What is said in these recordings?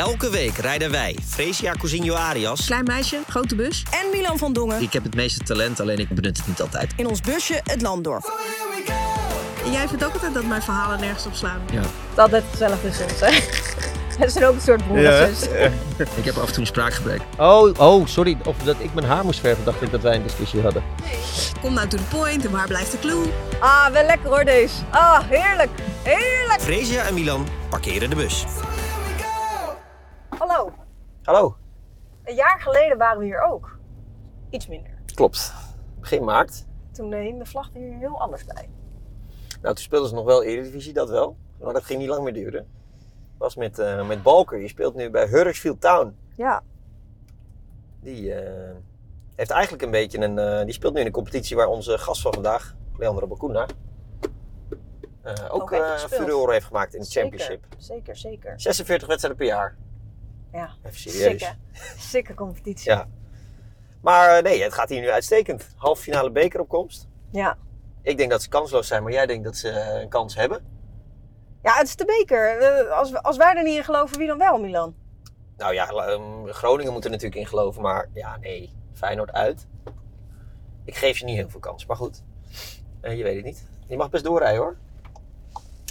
Elke week rijden wij, Fresia Cousinho Arias, Klein meisje, grote bus. En Milan van Dongen ik heb het meeste talent, alleen ik benut het niet altijd. in ons busje het land door. En jij vindt ook altijd dat mijn verhalen nergens op slaan. Ja. Het is altijd ons, hè? Het zijn ook een soort broer en zus. Ik heb af en toe een spraakgebrek. Oh, oh, sorry. Of dat ik mijn haar moest verven, dacht ik dat wij een discussie hadden. Kom nou to the point en waar blijft de clue? Ah, wel lekker hoor deze. Ah, heerlijk. Heerlijk. Fresia en Milan parkeren de bus. Hallo. Een jaar geleden waren we hier ook. Iets minder. Klopt. Begin maart. Toen hing de vlag er hier heel anders bij. Nou, toen speelden ze nog wel Eredivisie, dat wel. Maar dat ging niet lang meer duren. was met, eh, met Balker. Je speelt nu bij Huddersfield Town. Ja. Die eh, heeft eigenlijk een beetje een... eh, die speelt nu in een competitie waar onze gast van vandaag, Leandro Bacuna, ook Ook heeft furore heeft gemaakt in de Zeker. championship. Zeker, zeker. 46 wedstrijden per jaar. Ja. Even serieus. Sikke. Sikke competitie. Ja. Maar eh, nee, het gaat hier nu uitstekend. Halve finale bekeropkomst. Ja. Ik denk dat ze kansloos zijn, maar jij denkt dat ze eh, een kans hebben. Ja, het is de beker. Als, als wij er niet in geloven, wie dan wel, Milan? Nou ja, ehm, Groningen moet er natuurlijk in geloven, maar ja, nee. Feyenoord uit. Ik geef je niet heel veel kans, maar goed. Eh, je weet het niet. Je mag best doorrijden hoor.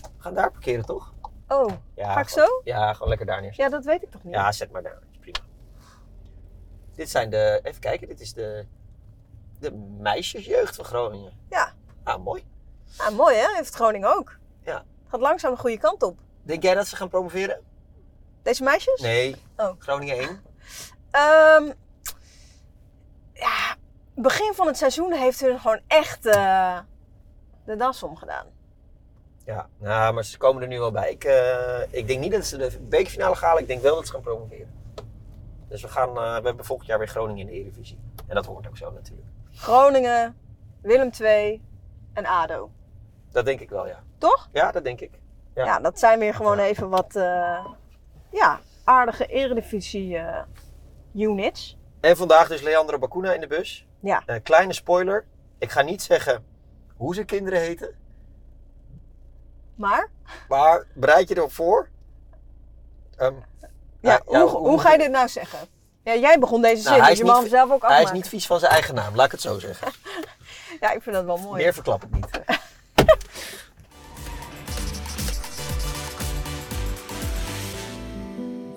We gaan daar parkeren toch? Oh, Ja, Ga ik gewoon- zo? Ja, gewoon lekker daar neerzetten. ja, dat weet ik toch niet? Ja, zet maar daar. Is prima. Dit zijn de, even kijken, dit is de, de meisjesjeugd van Groningen. Ja. Ah, mooi. Ah, mooi hè? Heeft Groningen ook. Ja. Het gaat langzaam de goede kant op. Denk jij dat ze gaan promoveren? Deze meisjes? Nee. Oh. Groningen 1. Ehm, ja, begin van het seizoen heeft hun gewoon echt eh, de das omgedaan. Ja, nou, maar ze komen er nu wel bij. Ik, eh, ik denk niet dat ze de bekerfinale gaan halen. Ik denk wel dat ze gaan promoveren. Dus we, gaan, eh, we hebben volgend jaar weer Groningen in de Eredivisie. En dat hoort ook zo natuurlijk. Groningen, Willem II en ADO. Dat denk ik wel, ja. Toch? Ja, dat denk ik. Ja. Ja, dat zijn weer gewoon even wat eh, ja, aardige eredivisie eh, units. En vandaag dus Leandro Bacuna in de bus. Ja. Kleine spoiler. Ik ga niet zeggen hoe zijn kinderen heten. Maar, Maar bereid je erop voor. Ehm, ja, ja, hoe, hoe ga je dit nou zeggen? Ja, jij begon deze Nou, zin, hij dus je mag niet- hem zelf ook hij is afmaken. niet vies van zijn eigen naam, laat ik het zo zeggen. Ja, ik vind dat wel mooi. Meer verklap ik niet.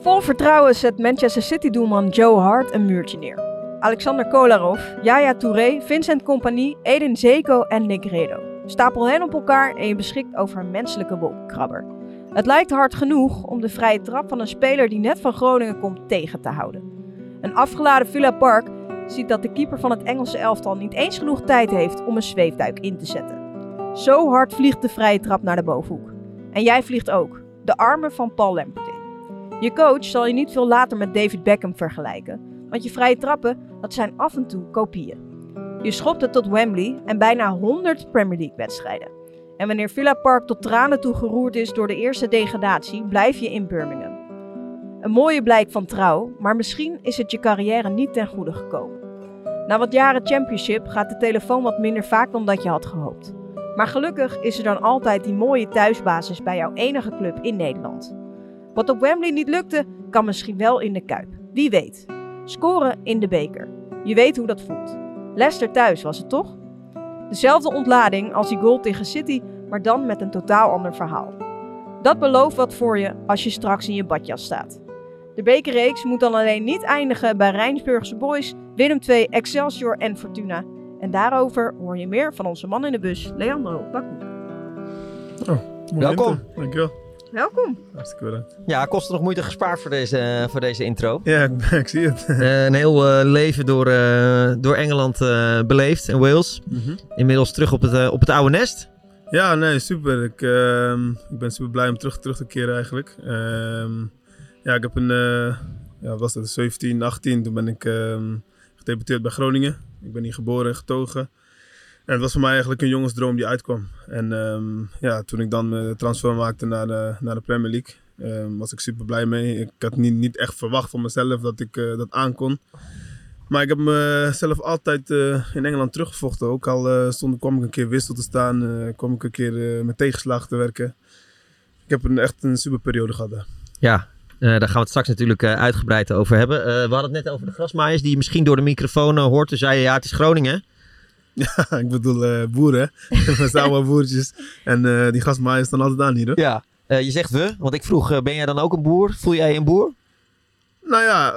Vol vertrouwen zet Manchester City-doelman Joe Hart een muurtje neer. Alexander Kolarov, Yaya Touré, Vincent Compagnie, Eden Zeko en Negredo. Stapel hen op elkaar en je beschikt over een menselijke wolkenkrabber. Het lijkt hard genoeg om de vrije trap van een speler die net van Groningen komt tegen te houden. Een afgeladen Villa Park ziet dat de keeper van het Engelse elftal niet eens genoeg tijd heeft om een zweefduik in te zetten. Zo hard vliegt de vrije trap naar de bovenhoek. En jij vliegt ook, de armen van Paul Lambert in. Je coach zal je niet veel later met David Beckham vergelijken, want je vrije trappen, dat zijn af en toe kopieën. Je schopt het tot Wembley en bijna 100 Premier League wedstrijden. En wanneer Villa Park tot tranen toe geroerd is door de eerste degradatie, blijf je in Birmingham. Een mooie blijk van trouw, maar misschien is het je carrière niet ten goede gekomen. Na wat jaren championship gaat de telefoon wat minder vaak dan dat je had gehoopt. Maar gelukkig is er dan altijd die mooie thuisbasis bij jouw enige club in Nederland. Wat op Wembley niet lukte, kan misschien wel in de Kuip. Wie weet. Scoren in de beker. Je weet hoe dat voelt. Leicester thuis was het toch? Dezelfde ontlading als die goal tegen City, maar dan met een totaal ander verhaal. Dat belooft wat voor je als je straks in je badjas staat. De bekerreeks moet dan alleen niet eindigen bij Rijnsburgse Boys, Willem II, Excelsior en Fortuna. En daarover hoor je meer van onze man in de bus, Leandro Baku. Welkom. Dankjewel. Welkom. Hartstikke bedankt. Ja, kost nog moeite gespaard voor deze, voor deze intro. Ja, ik, ik zie het. Eh, een heel eh, leven door, eh, door Engeland eh, beleefd en Wales. Inmiddels terug op het, eh, op het oude nest. Ja, nee, super. Ik, ehm, ik ben super blij om terug, terug te keren eigenlijk. Ehm, ja, ik heb een, eh, ja, was dat, 17, 18, toen ben ik ehm, gedebuteerd bij Groningen. Ik ben hier geboren en getogen. En het was voor mij eigenlijk een jongensdroom die uitkwam. En ehm, ja, toen ik dan de transfer maakte naar de, naar de Premier League, ehm, was ik super blij mee. Ik had niet, niet echt verwacht van mezelf dat ik eh, dat aankon. Maar ik heb mezelf altijd eh, in Engeland teruggevochten. Ook al eh, stond, kwam ik een keer wissel te staan, kwam ik een keer met tegenslag te werken. Ik heb een, echt een super periode gehad. Ja, daar gaan we het straks natuurlijk uitgebreid over hebben. We hadden het net over de grasmaaiers die misschien door de microfoon hoort. Toen zei ja, het is Groningen. ik bedoel eh, boeren. We zijn allemaal boertjes. En eh, die gastmaaiers staan altijd aan hier hoor. Ja. Eh, je zegt we, want ik vroeg, ben jij dan ook een boer? Voel jij je een boer? Nou ja,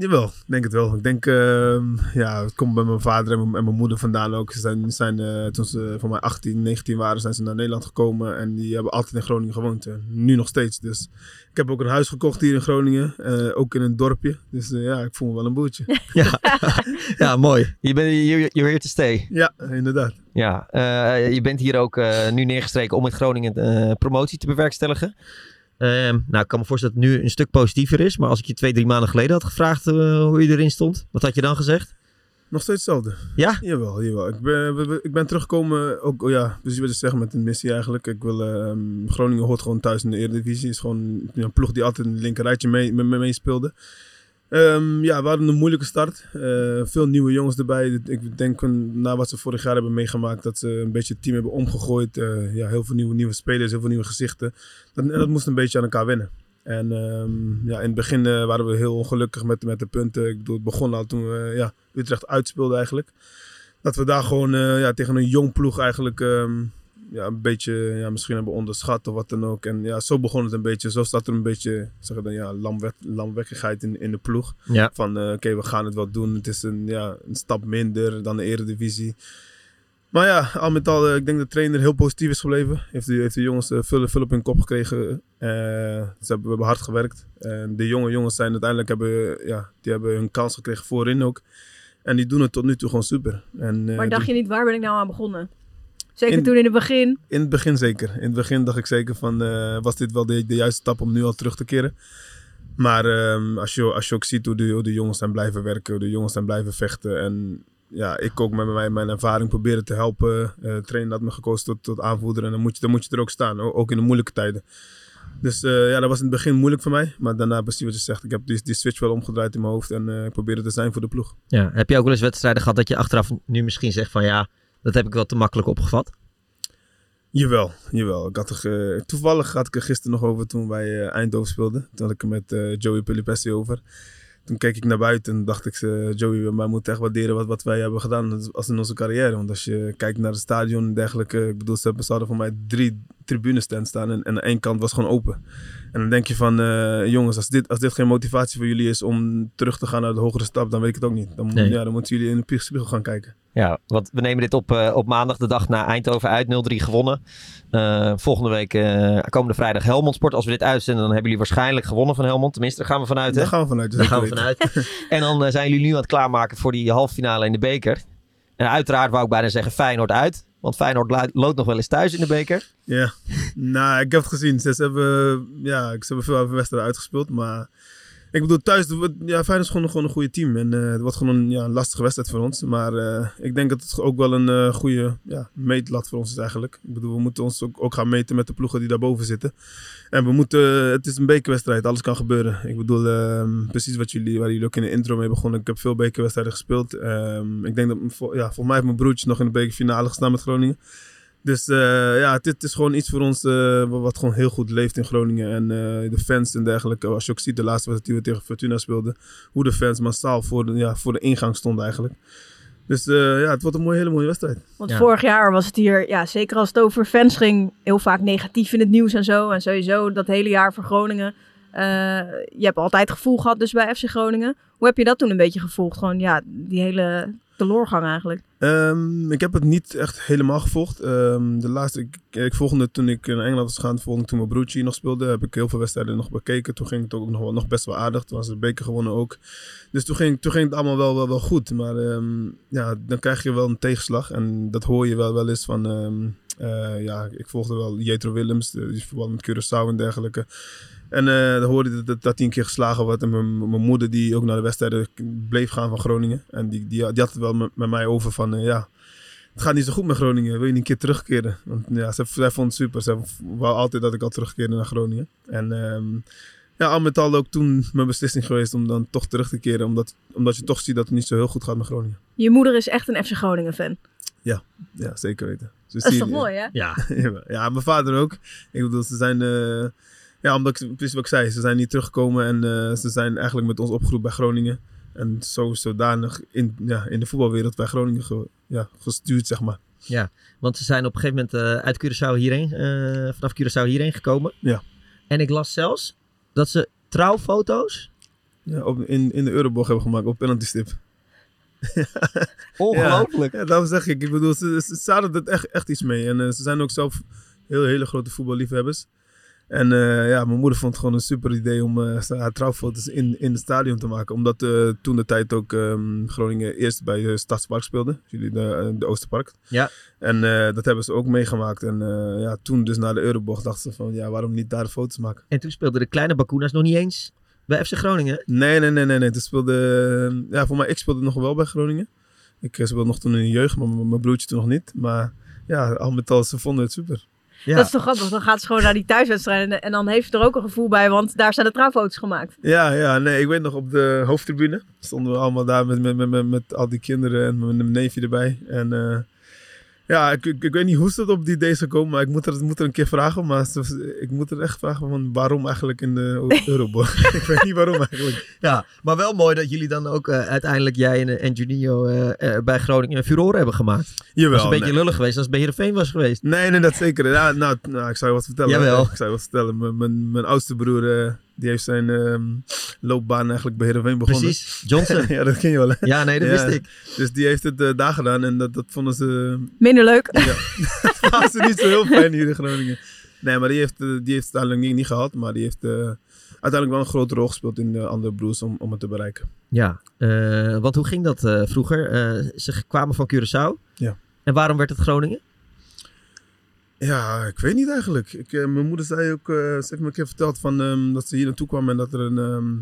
jawel. Ik denk het wel. Ik denk, ehm, ja, het komt bij mijn vader en mijn, en mijn moeder vandaan ook. Ze zijn, zijn eh, toen ze voor mij 18, 19 waren, zijn ze naar Nederland gekomen. En die hebben altijd in Groningen gewoond. en nu nog steeds. Dus ik heb ook een huis gekocht hier in Groningen. eh, ook in een dorpje. Dus eh, ja, ik voel me wel een boertje. Ja, ja mooi. Je bent hier here to stay. ja, inderdaad. Ja, eh, je bent hier ook eh, nu neergestreken om met Groningen eh, promotie te bewerkstelligen. Ehm, nou, ik kan me voorstellen dat het nu een stuk positiever is. Maar als ik je twee, drie maanden geleden had gevraagd eh, hoe je erin stond, wat had je dan gezegd? Nog steeds hetzelfde. Ja? Jawel, jawel. Ik ben, ik ben teruggekomen, ook, oh ja, precies wat je zegt met een missie eigenlijk. Ik wil, ehm, Groningen hoort gewoon thuis in de Eredivisie. Is gewoon een ploeg die altijd in het linkerrijtje mee, mee, mee- meespeelde. Ehm, ja, we hadden een moeilijke start. Eh, veel nieuwe jongens erbij. Ik denk na wat ze vorig jaar hebben meegemaakt, dat ze een beetje het team hebben omgegooid. Eh, ja, heel veel nieuwe, nieuwe spelers, heel veel nieuwe gezichten. Dat, en dat moest een beetje aan elkaar wennen. En ehm, ja, in het begin eh, waren we heel ongelukkig met, met de punten. Ik bedoel, het begon al toen we ja, Utrecht uitspeelden eigenlijk. Dat we daar gewoon ja, tegen een jong ploeg eigenlijk ehm, ja, een beetje ja, misschien hebben onderschat of wat dan ook. En ja, zo begon het een beetje. Zo staat er een beetje zeg dan, ja, lamwek, lamwekkigheid in, in de ploeg. Ja. Van eh, oké, we gaan het wel doen. Het is een, ja, een stap minder dan de eredivisie. Maar ja, al met al, eh, ik denk dat de trainer heel positief is gebleven. Heeft de, heeft de jongens eh, veel, veel op hun kop gekregen. Eh, ze hebben, we hebben hard gewerkt. En de jonge jongens zijn uiteindelijk hebben, ja, die hebben hun kans gekregen voorin ook. En die doen het tot nu toe gewoon super. En, eh, Maar dacht je niet, waar ben ik nou aan begonnen? Zeker In- toen in het begin. in het begin zeker. In het begin dacht ik zeker van, eh, was dit wel de, de juiste stap om nu al terug te keren. Maar ehm, als, je, als je ook ziet hoe de, hoe de jongens zijn blijven werken, hoe de jongens zijn blijven vechten. En ja, ik ook met mijn, mijn ervaring proberen te helpen. Eh trainer had me gekozen tot, tot aanvoerder en dan moet, je, dan moet je er ook staan, ook in de moeilijke tijden. Dus eh, ja, dat was in het begin moeilijk voor mij. Maar daarna, precies wat je zegt, ik heb die, die switch wel omgedraaid in mijn hoofd en eh, ik probeerde te zijn voor de ploeg. ja. Heb je ook wel eens wedstrijden gehad dat je achteraf nu misschien zegt van ja, dat heb ik wel te makkelijk opgevat? Jawel, jawel. Ik had er, ge- toevallig had ik er gisteren nog over toen wij eh, Eindhoven speelden. Toen had ik er met eh, Joey Pelipessi over. Toen keek ik naar buiten en dacht ik, eh, Joey, wij moeten echt waarderen wat, wat wij hebben gedaan als in onze carrière. Want als je kijkt naar het stadion en dergelijke, ik bedoel, ze hebben- hadden voor mij drie tribunestands staan en, en aan één kant was gewoon open. En dan denk je van, eh, jongens, als dit, als dit geen motivatie voor jullie is om terug te gaan naar de hogere stap, dan weet ik het ook niet. Dan, Nee. ja, dan moeten jullie in de spiegel gaan kijken. Ja, want we nemen dit op, eh, op maandag, de dag na Eindhoven uit, 0-3 gewonnen. Eh, volgende week, komende vrijdag Helmond Sport. Als we dit uitzenden, dan hebben jullie waarschijnlijk gewonnen van Helmond. Tenminste, daar gaan we vanuit. Hè? Daar gaan we vanuit. Daar gaan we vanuit. en dan zijn jullie nu aan het klaarmaken voor die halve finale in de beker. En uiteraard wou ik bijna zeggen Feyenoord uit. Want Feyenoord lo- loopt nog wel eens thuis in de beker. Ja, nou, ik heb het gezien. Ze hebben, ja, ze hebben veel wedstrijden uitgespeeld, maar ik bedoel, thuis, ja, Feyenoord is gewoon, gewoon een goede team. En eh, het wordt gewoon een, lastige wedstrijd voor ons. Maar eh, ik denk dat het ook wel een eh, goede ja, meetlat voor ons is eigenlijk. Ik bedoel, we moeten ons ook, ook gaan meten met de ploegen die daarboven zitten. En we moeten, het is een bekerwedstrijd, alles kan gebeuren. Ik bedoel, ehm, precies wat jullie, waar jullie ook in de intro mee begonnen. Ik heb veel bekerwedstrijden gespeeld. Ehm, ik denk dat, ja, volgens mij heeft mijn broertje nog in de bekerfinale gestaan met Groningen. Dus eh, ja, het is gewoon iets voor ons eh, wat gewoon heel goed leeft in Groningen. En eh, de fans en dergelijke. Als je ook ziet de laatste wedstrijd die we tegen Fortuna speelden. Hoe de fans massaal voor de, ja, voor de ingang stonden eigenlijk. Dus eh, ja, het wordt een mooie, hele mooie wedstrijd. Want Ja. vorig jaar was het hier, ja, zeker als het over fans ging, heel vaak negatief in het nieuws en zo. En sowieso dat hele jaar voor Groningen. Eh, je hebt altijd gevoel gehad dus bij FC Groningen. Hoe heb je dat toen een beetje gevolgd? Gewoon ja, die hele teloorgang eigenlijk. Ehm, ik heb het niet echt helemaal gevolgd. Ehm, de laatste, ik, ik volgde toen ik naar Engeland was gegaan. Volgde toen mijn broertje nog speelde. Heb ik heel veel wedstrijden nog bekeken. Toen ging het ook nog, nog best wel aardig. Toen was de beker gewonnen ook. Dus toen ging, toen ging het allemaal wel, wel, wel goed. Maar ehm, ja, dan krijg je wel een tegenslag. En dat hoor je wel, wel eens van... eh, ja, ik volgde wel Jetro Willems. de- Die verband met Curaçao en dergelijke. En eh, dan hoorde ik dat, dat hij een keer geslagen werd. En mijn, mijn moeder die ook naar de wedstrijden bleef gaan van Groningen. En die, die, die had het wel met, met mij over van... eh, ja, het gaat niet zo goed met Groningen. Wil je niet een keer terugkeren? Want ja, zij, zij vond het super. Zij wou altijd dat ik al terugkeerde naar Groningen. En ehm, ja, al met al ook toen mijn beslissing geweest om dan toch terug te keren. Omdat, omdat je toch ziet dat het niet zo heel goed gaat met Groningen. Je moeder is echt een FC Groningen fan. Ja, zeker weten. Dus Dat is toch mooi hè? Ja, ja, ja, mijn vader ook. Ik bedoel, ze zijn... eh, Ja, omdat ik, precies wat ik zei, ze zijn niet teruggekomen en eh, ze zijn eigenlijk met ons opgeroepen bij Groningen. En zo zodanig in, ja, in de voetbalwereld bij Groningen ge- ja, gestuurd, zeg maar. Want ze zijn op een gegeven moment eh, uit Curaçao hierheen, eh, vanaf Curaçao hierheen gekomen. Ja. En ik las zelfs dat ze trouwfoto's, Ja, op, in, in de Euroborg hebben gemaakt op penalty stip. ongelooflijk. Ja, daarom zeg ik. Ik bedoel, ze, ze, ze hadden er echt, echt iets mee. En ze zijn ook zelf heel, hele grote voetballiefhebbers. En eh, ja, mijn moeder vond het gewoon een super idee om eh, haar trouwfoto's in, in het stadion te maken. Omdat eh, toen de tijd ook ehm, Groningen eerst bij de Stadspark speelde. Jullie de, de Oosterpark. Ja. En dat hebben ze ook meegemaakt. En ja, toen dus naar de Euroborg dachten ze van ja, waarom niet daar de foto's maken? En toen speelden de kleine Bakuna's nog niet eens bij FC Groningen. Nee, nee, nee, nee. nee. Toen speelde, eh, ja, voor mij, ik speelde nog wel bij Groningen. Ik speelde nog toen in de jeugd, maar mijn broertje toen nog niet. Maar ja, al met al, ze vonden het super. Ja. Dat is toch grappig. Dan gaat ze gewoon naar die thuiswedstrijden en, en dan heeft ze er ook een gevoel bij, want daar zijn de trouwfoto's gemaakt. Ja, ja, nee, ik weet nog op de hoofdtribune stonden we allemaal daar met, met, met, met, met al die kinderen en mijn neefje erbij. En eh, ja, ik, ik, ik weet niet hoe ze het op die idee zou komen, maar ik moet er, moet er een keer vragen. Maar ze- ik moet er echt vragen van waarom eigenlijk in de Euroborg. ik weet niet waarom eigenlijk. Ja, maar wel mooi dat jullie dan ook eh, uiteindelijk, jij en, en Juninho, eh, eh, bij Groningen furore hebben gemaakt. Dat Jawel, was een beetje nee. lullig geweest als het bij Heerenveen was geweest. Nee, nee, dat zeker. Ja, nou, nou, ik zou je wat vertellen. Jawel. Ik zou je wat vertellen. Mijn, mijn, mijn oudste broer, eh, die heeft zijn ehm, loopbaan eigenlijk bij Heerenveen begonnen. Precies, Johnson. ja, dat ken je wel. Hè? Ja, nee, dat Ja. wist ik. Dus die heeft het eh, daar gedaan en dat, dat vonden ze Minder leuk. vonden ze niet zo heel fijn hier in Groningen. Nee, maar die heeft, eh, die heeft het uiteindelijk niet, niet gehad, maar die heeft eh, uiteindelijk wel een grote rol gespeeld in de andere broers om, om het te bereiken. Ja, eh, want hoe ging dat eh, vroeger? Eh, ze kwamen van Curaçao. Ja. En waarom werd het Groningen? Ja, ik weet niet eigenlijk. Ik, eh, mijn moeder zei ook, ze heeft me een keer verteld van, ehm, dat ze hier naartoe kwam en dat er een ehm,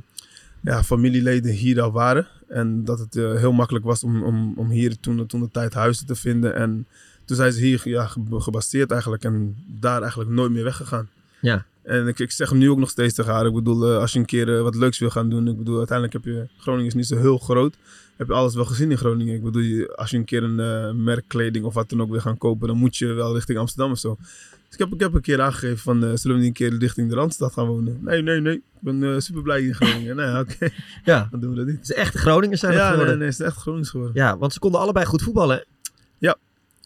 ja, familieleden hier al waren. En dat het eh, heel makkelijk was om, om, om hier toen, toen de tijd huizen te vinden. En toen zijn ze hier ja, ge- gebaseerd eigenlijk en daar eigenlijk nooit meer weggegaan. Ja. En ik, ik zeg hem nu ook nog steeds tegen haar. Ik bedoel, als je een keer wat leuks wil gaan doen. Ik bedoel, uiteindelijk heb je... Groningen is niet zo heel groot. Heb je alles wel gezien in Groningen. Ik bedoel, als je een keer een eh, merkkleding of wat dan ook wil gaan kopen... dan moet je wel richting Amsterdam of zo. Dus ik heb, ik heb een keer aangegeven van... eh, zullen we niet een keer richting de Randstad gaan wonen? Nee, nee, nee. Ik ben eh, super blij in Groningen. nee, oké. Ja, Dan doen we dat niet. het is echte Groningers zijn het Ja, nee, geworden. nee, het is echt Gronings geworden. Ja, want ze konden allebei goed voetballen.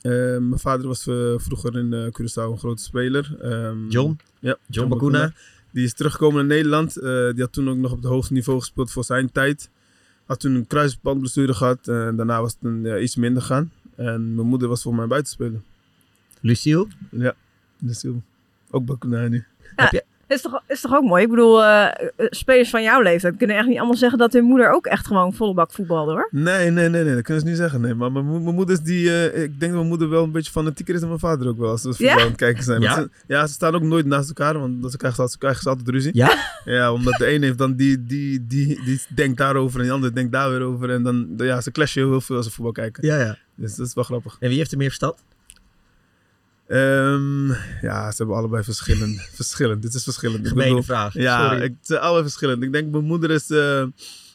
Eh, mijn vader was vroeger in eh Curaçao een grote speler. Ehm, John, Ja, John Bakuna. Die is teruggekomen naar Nederland. Die had toen ook nog op het hoogste niveau gespeeld voor zijn tijd. Had toen een kruisbandblessure gehad. eh, En daarna was het een, ja, iets minder gaan. En mijn moeder was voor mij buitenspeler. Lucille. Dus heel- ook Bakuna nu. Is toch, is toch ook mooi? Ik bedoel, eh, eh, spelers van jouw leeftijd kunnen echt niet allemaal zeggen dat hun moeder ook echt gewoon volle bak voetbalde hoor. Nee, nee, nee, nee, dat kunnen ze niet zeggen. Nee. Maar mijn, mo- mijn moeder is die. eh, ik denk dat mijn moeder wel een beetje fanatieker is dan mijn vader ook wel. Als we voetbal Ja? aan het kijken zijn. Ja? Want Ze, ja, ze staan ook nooit naast elkaar. Want ze krijgen, ze krijgen ze altijd ruzie. Ja? Ja, omdat de een heeft dan die, die, die, die denkt daarover en de ander denkt daar weer over. En dan, ja, ze clashen heel veel als ze voetbal kijken. Ja, ja. Dus dat is wel grappig. En wie heeft er meer verstand? Ehm, ja, ze hebben allebei verschillend. verschillend. Dit is verschillend. Ik Gemene bedoel, vraag. Ja, Sorry. ik, ze zijn allebei verschillend. Ik denk mijn moeder is eh,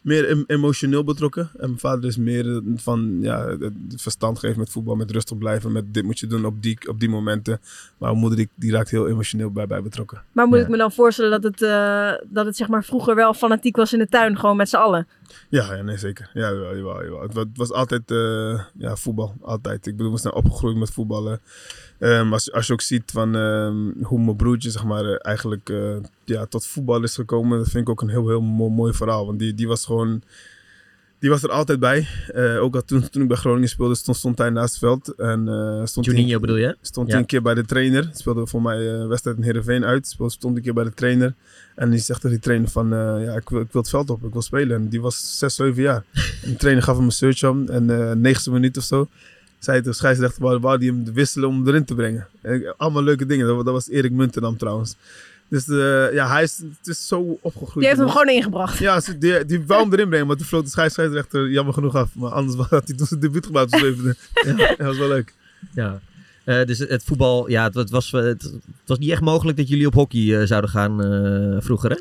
meer em- emotioneel betrokken. En mijn vader is meer eh, van ja, het het verstand geven met voetbal, met rustig blijven. Met dit moet je doen op die, op die momenten. Maar mijn moeder die, die raakt heel emotioneel bij, bij betrokken. Maar moet Ja. ik me dan voorstellen dat het, eh, dat het zeg maar vroeger wel fanatiek was in de tuin, gewoon met z'n allen? Ja, ja nee, zeker. Ja, jawel, jawel, jawel. Het, wa- het was altijd eh, ja, voetbal. Altijd. Ik bedoel, we zijn opgegroeid met voetballen. Ehm, als, als je ook ziet van ehm, hoe mijn broertje zeg maar, eh, eigenlijk eh, ja, tot voetbal is gekomen, dat vind ik ook een heel, heel mo- mooi verhaal. Want die, die was gewoon... Die was er altijd bij. Eh, ook al toen, toen ik bij Groningen speelde, stond, stond hij naast het veld. En, eh, stond Juninho bedoel je? Stond Ja. hij een keer bij de trainer. Speelde voor mij een wedstrijd in Heerenveen uit. Speelde, stond een keer bij de trainer. En die zegt tegen die trainer van... ja, ik wil, ik wil het veld op. Ik wil spelen. En die was 6, 7 jaar. En de trainer gaf hem een search aan. En eh 90 minuut of zo... Zei de scheidsrechter, wou, wou die hem wisselen om hem erin te brengen. En, allemaal leuke dingen. Dat, wa- dat was Erik Muntendam trouwens. Dus eh, ja, hij is, het is zo opgegroeid. Die heeft hem gewoon ingebracht. Ja, ze- die, die wou hem erin brengen. Maar toen floot de scheidsrechter jammer genoeg af. Maar anders had hij toen zijn debuut gemaakt op zevende. ja, dat was wel leuk. Ja. Eh, dus het, voetbal, ja, het, het was, het, het was niet echt mogelijk dat jullie op hockey eh, zouden gaan eh, vroeger, hè?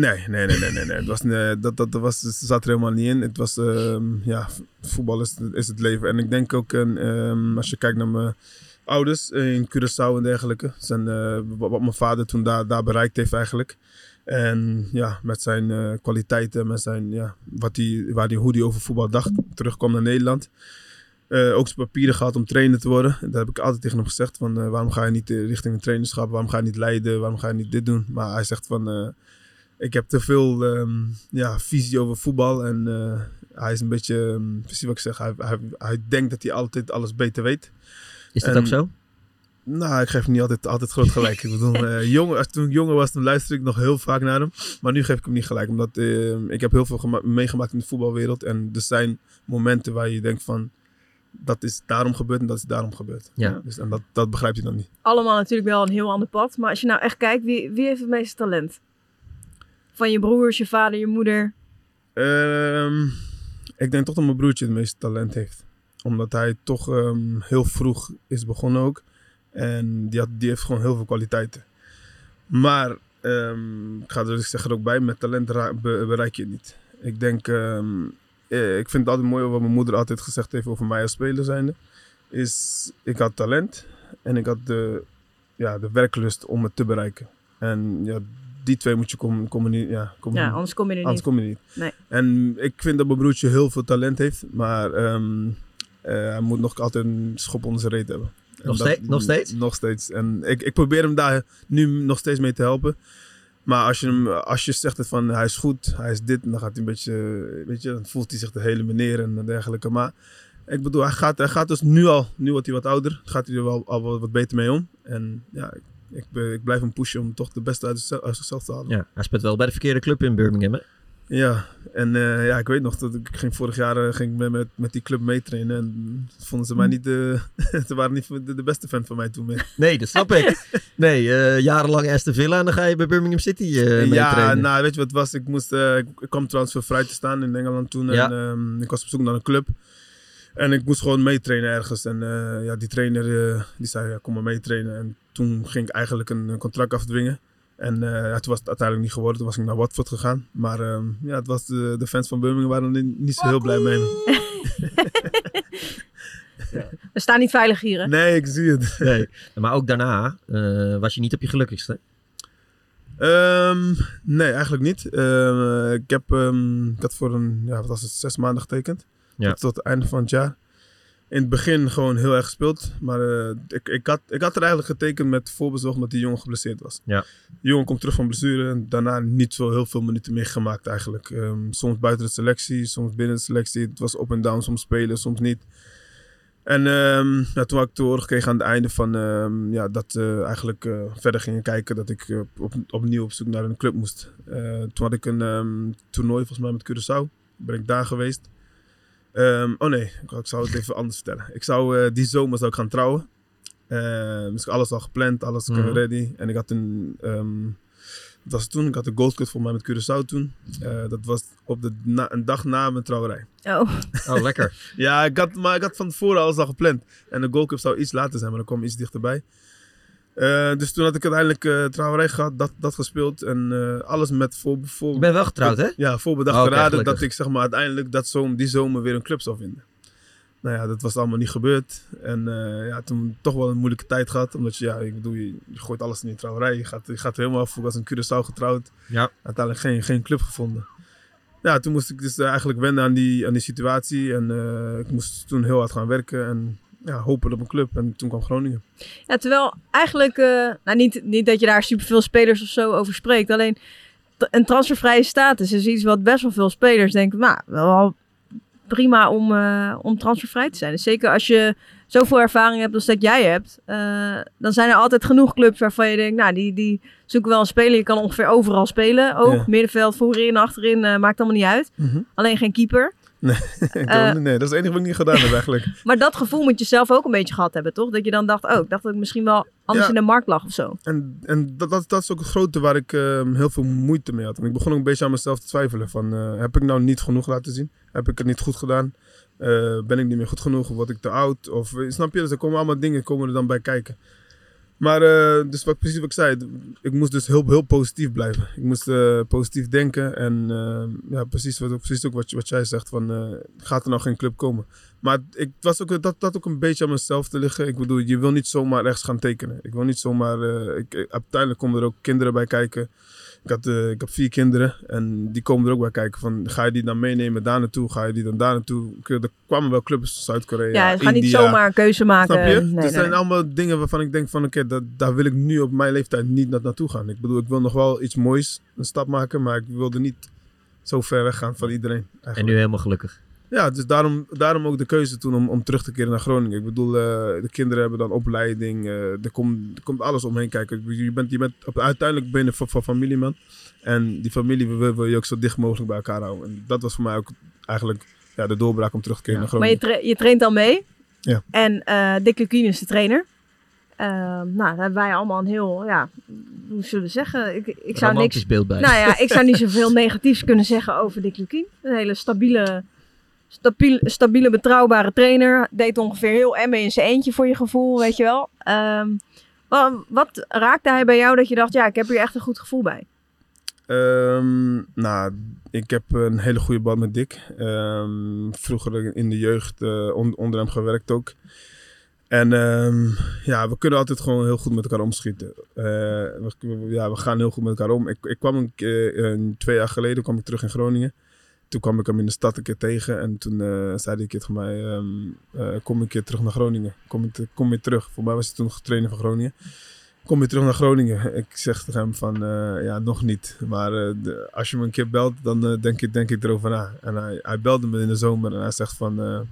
Nee, nee, nee, nee, nee. nee. Het was, eh, dat, dat, was, zat er helemaal niet in. Het was, ehm, ja, voetbal is, is het leven. En ik denk ook, ehm, als je kijkt naar mijn, ouders in Curaçao en dergelijke. Zijn, eh, wat, mijn vader toen daar, daar bereikt heeft eigenlijk. En ja, met zijn eh, kwaliteiten, met zijn, ja, wat hij, waar hij, hoe hij over voetbal dacht, terugkwam naar Nederland. Ook zijn papieren gehad om trainer te worden. Daar heb ik altijd tegen hem gezegd van waarom ga je niet richting een trainerschap? Waarom ga je niet leiden? Waarom ga je niet dit doen? Maar hij zegt van ik heb te veel ehm, ja, visie over voetbal. En eh, hij is een beetje, um, precies wat ik zeg, hij, hij, hij denkt dat hij altijd alles beter weet. Is dat En- ook zo? Nou, ik geef hem niet altijd, altijd groot gelijk. ik bedoel, eh, jong, als toen ik jonger was, toen luisterde ik nog heel vaak naar hem. Maar nu geef ik hem niet gelijk. Omdat eh, ik heb heel veel gema- meegemaakt in de voetbalwereld. En er zijn momenten waar je denkt van... Dat is daarom gebeurd en dat is daarom gebeurd. Ja. Dus, en dat, dat begrijpt hij dan niet. Allemaal natuurlijk wel een heel ander pad. Maar als je nou echt kijkt, wie, wie heeft het meeste talent? Van je broers, je vader, je moeder. Ehm, ik denk toch dat mijn broertje het meeste talent heeft. Omdat hij toch ehm, heel vroeg is begonnen ook. En die, had, die heeft gewoon heel veel kwaliteiten. Maar ehm, ik ga er dus zeg er ook bij, met talent bereik je het niet. Ik denk, eh, ik vind het altijd mooi wat mijn moeder altijd gezegd heeft over mij als speler zijnde. Is, ik had talent en ik had de, ja, de werklust om het te bereiken. En ja, die twee moet je com, communi- ja, communi- Ja, anders kom je er Anders niet. kom je niet. Nee. En ik vind dat mijn broertje heel veel talent heeft, maar ehm, eh, hij moet nog altijd een schop onder zijn reet hebben. En Nog steeds- nog steeds? Nog steeds. En ik, ik probeer hem daar nu nog steeds mee te helpen. Maar als je, hem, als je zegt het van hij is goed, hij is dit, dan gaat hij een beetje, weet je, dan voelt hij zich de hele meneer en dergelijke. Maar ik bedoel, hij gaat, hij gaat dus nu al, nu wordt hij wat ouder, gaat hij er wel al wat, wat beter mee om. En ja, ik, ik, blijf hem pushen om toch de beste uit, zichzelf- uit zichzelf te halen. Ja, hij speelt wel bij de verkeerde club in Birmingham. Hè? Ja, en eh, ja, ik weet nog dat ik ging vorig jaar eh, ging ik met, met, met die club meetrainen. En vonden ze mij niet de, ze waren niet de, de beste fan van mij toen meer. Nee, dat snap ik. Nee, eh, jarenlang Aston Villa en dan ga je bij Birmingham City ja, nou weet je wat het was? Ik, moest, ik, ik kwam trouwens vrij te staan in Engeland toen. Ja. En ehm, ik was op zoek naar een club. En ik moest gewoon meetrainen ergens. En eh, ja, die trainer eh, die zei, ja, kom maar meetrainen. En toen ging ik eigenlijk een, een contract afdwingen. En eh, ja, toen was het uiteindelijk niet geworden. Toen was ik naar Watford gegaan. Maar ehm, ja, het was de, de fans van Birmingham waren er niet zo heel blij mee. We staan niet veilig hier, hè? Nee, ik zie het. Nee. Maar ook daarna eh, was je niet op je gelukkigste. Ehm, nee, eigenlijk niet. Ehm, ik, heb, ehm, ik had voor een, ja, wat was het, zes maanden getekend. Ja. Tot, het einde van het jaar. In het begin gewoon heel erg gespeeld. Maar eh, ik, ik, had, ik had er eigenlijk getekend met voorbezorgd omdat die jongen geblesseerd was. Ja. Die jongen komt terug van blessure en daarna niet zo heel veel minuten meer gemaakt eigenlijk. Ehm, soms buiten de selectie, soms binnen de selectie. Het was up en down, soms spelen, soms niet. En ehm, ja, toen had ik te horen gekregen aan het einde van ehm, ja, dat we eigenlijk eh, verder gingen kijken dat ik eh, op, opnieuw op zoek naar een club moest. Eh, toen had ik een toernooi volgens mij met Curaçao. Ben ik daar geweest. Ehm, oh nee, ik, ik zou het even anders vertellen. Ik zou eh, die zomer zou ik gaan trouwen. Ehm, dus alles al gepland, alles Mhm. ready. En ik had een, ehm, wat was toen? Ik had een Gold Cut voor mij met Curaçao toen. Eh, dat was op de na- een dag na mijn trouwerij. Oh, Oh, lekker. Ja, ik had, maar ik had van tevoren alles al gepland. En de Gold Cup zou iets later zijn, maar dan kwam iets dichterbij. Eh, dus toen had ik uiteindelijk eh trouwerij gehad, dat, dat gespeeld. En eh, alles met voor, voor, Je bent wel getrouwd, hè? ja, voorbedachte Oh, gelukkig. dat ik zeg maar uiteindelijk dat zomer, die zomer weer een club zou vinden. Nou ja, dat was allemaal niet gebeurd. En ja, toen toch wel een moeilijke tijd gehad. Omdat je, ja, ik bedoel, je, je gooit alles in die trouwerij. Je gaat, je gaat helemaal af. Ik was in Curaçao getrouwd. Ja. Uiteindelijk geen, geen club gevonden. Ja, toen moest ik dus eigenlijk wennen aan die, aan die situatie. En ik moest toen heel hard gaan werken. En ja, hopen op een club. En toen kwam Groningen. ja, terwijl eigenlijk, eh, nou niet, niet dat je daar superveel spelers of zo over spreekt, alleen een transfervrije status is iets wat best wel veel spelers denken, nou, wel prima om, eh, om transfervrij te zijn. Dus zeker als je zoveel ervaring hebt als dat jij hebt, eh, dan zijn er altijd genoeg clubs waarvan je denkt, nou, die, die zoeken wel een speler. Je kan ongeveer overal spelen. Ook Ja. middenveld, voorin, achterin, maakt allemaal niet uit. Alleen geen keeper. Ik Eh. nee, dat is het enige wat ik niet gedaan heb eigenlijk. Maar dat gevoel moet je zelf ook een beetje gehad hebben, toch? Dat je dan dacht, oh, ik dacht dat ik misschien wel anders Ja. in de markt lag of zo. En, en dat, dat, dat is ook het grote waar ik ehm, heel veel moeite mee had. En ik begon ook een beetje aan mezelf te twijfelen. Van, eh, heb ik nou niet genoeg laten zien? Heb ik het niet goed gedaan? Eh, ben ik niet meer goed genoeg? Word ik te oud? Of, snap je? Dus er komen allemaal dingen komen er dan bij kijken. Maar eh, dus wat, precies wat ik zei, ik moest dus heel, heel positief blijven. Ik moest eh, positief denken en eh, ja, precies, wat, precies ook wat, wat jij zegt, van gaat er nou geen club komen? Maar ik was ook, dat, dat ook een beetje aan mezelf te liggen. Ik bedoel, je wil niet zomaar rechts gaan tekenen. Ik wil niet zomaar, ik- uiteindelijk komen er ook kinderen bij kijken. Ik, had, eh, ik heb vier kinderen en die komen er ook bij kijken van, ga je die dan meenemen daar naartoe? Ga je die dan daar naartoe? Er kwamen wel clubs, Zuid-Korea, Ja, je gaat niet zomaar een keuze maken. Snap je? Nee, nee, zijn nee. allemaal dingen waarvan ik denk van oké, dat daar wil ik nu op mijn leeftijd niet na- naartoe gaan. Ik bedoel, ik wil nog wel iets moois, een stap maken, maar ik wilde niet zo ver weggaan van iedereen. En nu helemaal gelukkig. Ja, dus daarom, daarom ook de keuze toen om, om terug te keren naar Groningen. Ik bedoel, eh, de kinderen hebben dan opleiding, eh, er, komt, er komt alles omheen kijken. Je bent, je bent op, uiteindelijk ben je van, van familieman. En die familie wil, wil je ook zo dicht mogelijk bij elkaar houden. En dat was voor mij ook eigenlijk ja, de doorbraak om terug te keren Ja. naar Maar je, Groningen. tra- je traint al mee. Ja. En eh Dick Lukien is de trainer. Ehm, nou, daar hebben wij allemaal een heel, ja, hoe zullen we zeggen? Ik, ik zou niks, beeld bij. nou ja, ik zou niet zoveel negatiefs kunnen zeggen over Dick Lukien. Een hele stabiele, stabiele, betrouwbare trainer. Deed ongeveer heel emme in zijn eentje voor je gevoel, weet je wel. Ehm, wat, raakte hij bij jou dat je dacht, ja, ik heb hier echt een goed gevoel bij? Ehm, nou, ik heb een hele goede band met Dick. Ehm, vroeger in de jeugd eh, on- onder hem gewerkt ook. En ja, we kunnen altijd gewoon heel goed met elkaar omschieten. Eh, we, ja, we gaan heel goed met elkaar om. Ik, ik kwam een eh, twee jaar geleden kwam ik terug in Groningen. Toen kwam ik hem in de stad een keer tegen. En toen eh, zei hij een keer tegen mij, ehm, eh, kom een keer terug naar Groningen. Kom, kom weer terug. Voor mij was hij toen nog trainer van Groningen. Kom je terug naar Groningen? Ik zeg tegen hem van, eh, ja, nog niet. Maar als je me een keer belt, dan denk, ik, denk ik erover na. En hij, hij belde me in de zomer en hij zegt van...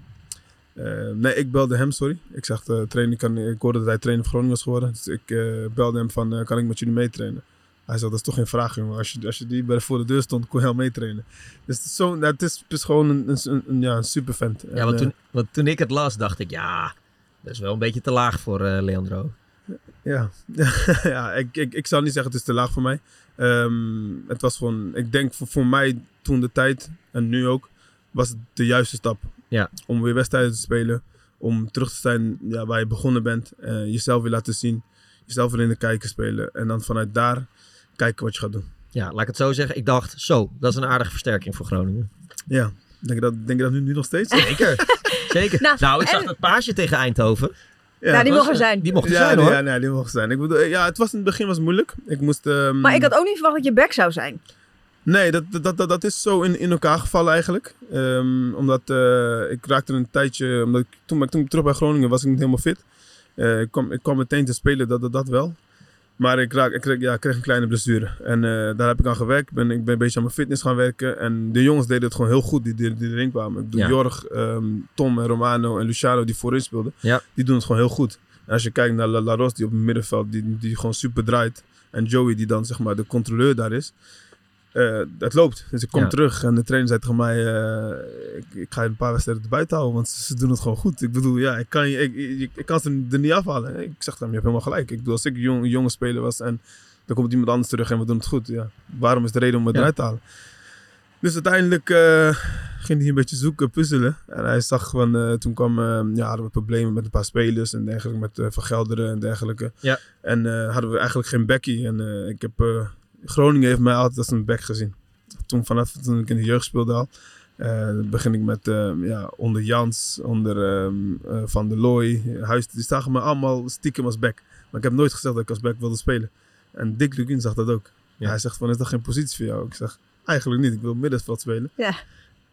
nee, ik belde hem, sorry. Ik zeg, trainer, kan, ik hoorde dat hij trainer van Groningen was geworden. Dus ik belde hem van, kan ik met jullie meetrainen? Hij zegt, dat is toch geen vraag, jongen. Als je, als je die bij voor de deur stond, kon je al meetrainen. Dus het is, zo, nou, het is, gewoon een, een, een, ja, een super vent. Ja, want toen, want toen ik het las, dacht ik, ja, dat is wel een beetje te laag voor eh, Leandro. Ja, ja ik, ik, ik zou niet zeggen het is te laag voor mij. Ehm, het was gewoon, ik denk voor, voor mij toen de tijd en nu ook, was het de juiste stap. Ja. Om weer wedstrijden te spelen, om terug te zijn ja, waar je begonnen bent, eh, jezelf weer laten zien, jezelf weer in de kijker spelen en dan vanuit daar kijken wat je gaat doen. Ja, laat ik het zo zeggen. Ik dacht, zo, dat is een aardige versterking voor Groningen. Ja, denk je dat, denk je dat nu, nu nog steeds? Zeker, zeker. Nou, Nou, ik zag en- dat paasje tegen Eindhoven. Ja, nou, die mogen er zijn. Die mocht er ja, zijn, hoor. Ja, nee, die mogen zijn. Ik bedoel, ja, het was in het begin was moeilijk. Ik moest... ehm, Maar ik had ook niet verwacht dat je back zou zijn. Nee, dat, dat, dat, dat is zo in, in elkaar gevallen eigenlijk. Ehm, omdat eh, ik raakte een tijdje... Omdat ik, toen, toen ik terug bij Groningen was ik niet helemaal fit. Eh, ik, kwam, ik kwam meteen te spelen, dat, dat, dat wel. Maar ik, raak, ik, kreeg, ja, ik kreeg een kleine blessure. En eh, daar heb ik aan gewerkt. Ben, ik ben een beetje aan mijn fitness gaan werken. En de jongens deden het gewoon heel goed die, die, die erin kwamen. Ik Ja. Jorg, ehm, Tom en Romano en Luciano die voorin speelden. Ja. Die doen het gewoon heel goed. En als je kijkt naar La, La Ros die op het middenveld, die, die gewoon super draait. En Joey die dan zeg maar de controleur daar is. Eh, het loopt. Dus ik kom Ja. terug en de trainer zei tegen mij: eh, ik, ik ga je een paar wedstrijden erbij houden, want ze, ze doen het gewoon goed. Ik bedoel, ja, ik kan, ik, ik, ik kan ze er niet afhalen. Ik zeg dan, je hebt helemaal gelijk. Ik bedoel, als ik een jong, een jonge speler was en dan komt iemand anders terug en we doen het goed. Ja, waarom is de reden om het Ja. eruit te halen? Dus uiteindelijk eh, ging hij een beetje zoeken, puzzelen. En hij zag van, toen kwam, ja, hadden we problemen met een paar spelers en dergelijke, met eh Van Gelderen en dergelijke. Ja. En hadden we eigenlijk geen backie. En ik heb, Groningen heeft mij altijd als een back gezien. Toen vanaf toen ik in de jeugd speelde al. eh, begin ik met eh, ja, onder Jans, onder ehm, eh, Van der Looy, Huis. Die zagen me allemaal stiekem als back. Maar ik heb nooit gezegd dat ik als back wilde spelen. En Dick Lugin zag dat ook. Ja. Hij zegt van, is dat geen positie voor jou? Ik zeg, eigenlijk niet. Ik wil middenveld spelen. Ja.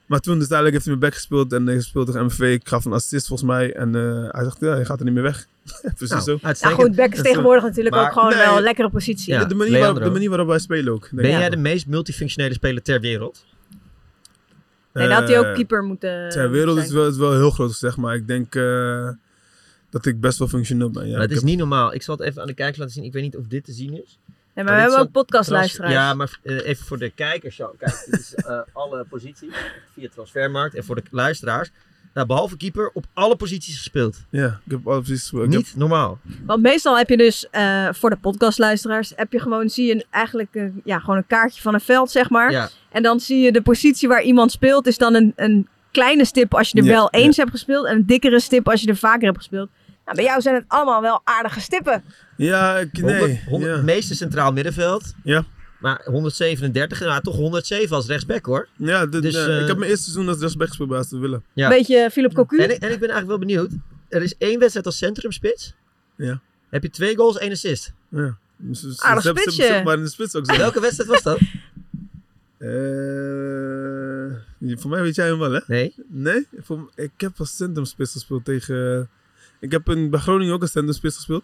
Maar toen dus uiteindelijk heeft hij me back gespeeld en hij speelde tegen MVV. Ik gaf een assist volgens mij. En eh, hij zegt, ja, je gaat er niet meer weg. Precies Nou, zo. Ja, goed, back is tegenwoordig natuurlijk Maar- ook gewoon Nee. wel een lekkere positie. Ja. de, manier waarop, de manier waarop wij spelen ook. Ben jij de meest multifunctionele speler ter wereld? Nee, dan had hij ook Eh, keeper moeten Ter wereld zijn. is wel, is wel heel groot zeg, maar ik denk eh, dat ik best wel functioneel ben. Ja, Maar het is heb- niet normaal. Ik zal het even aan de kijker laten zien. Ik weet niet of dit te zien is. Nee, maar maar we hebben ook podcastluisteraars. Ja, maar eh, even voor de kijkers zo. Kijk, dit is eh, alle posities via transfermarkt. En voor de luisteraars. Nou, behalve keeper, op alle posities gespeeld. Ja, ik heb al precies. Ik heb- Niet normaal. Want meestal heb je dus eh, voor de podcastluisteraars heb je gewoon zie je eigenlijk een, ja, gewoon een kaartje van een veld zeg maar. Ja, En dan zie je de positie waar iemand speelt is dan een, een kleine stip als je er Ja, wel eens hebt gespeeld en een dikkere stip als je er vaker hebt gespeeld. Nou, bij jou zijn het allemaal wel aardige stippen. Ja, ik, 100, nee. 100 ja. Het meeste centraal middenveld. Ja. Maar 137, nou toch 107 als rechtsback hoor. Ja, dit, Dus, eh, eh, ik heb mijn eerste seizoen als rechtsback gespeeld bij Aston Villa. Ja. Beetje Philip Cocu. En, ik- en ik ben eigenlijk wel benieuwd. Er is één wedstrijd als centrumspits. Ja. Heb je twee goals, één assist. Ja. Dus, Aardig ze hebben- ze spitsje. hebben- Maar in de spits ook zo. Welke wedstrijd was dat? Eh, voor mij weet jij hem wel, hè? Nee. Nee? Voor, ik heb als centrumspits gespeeld tegen... Ik heb in, bij Groningen ook een centrumspits gespeeld.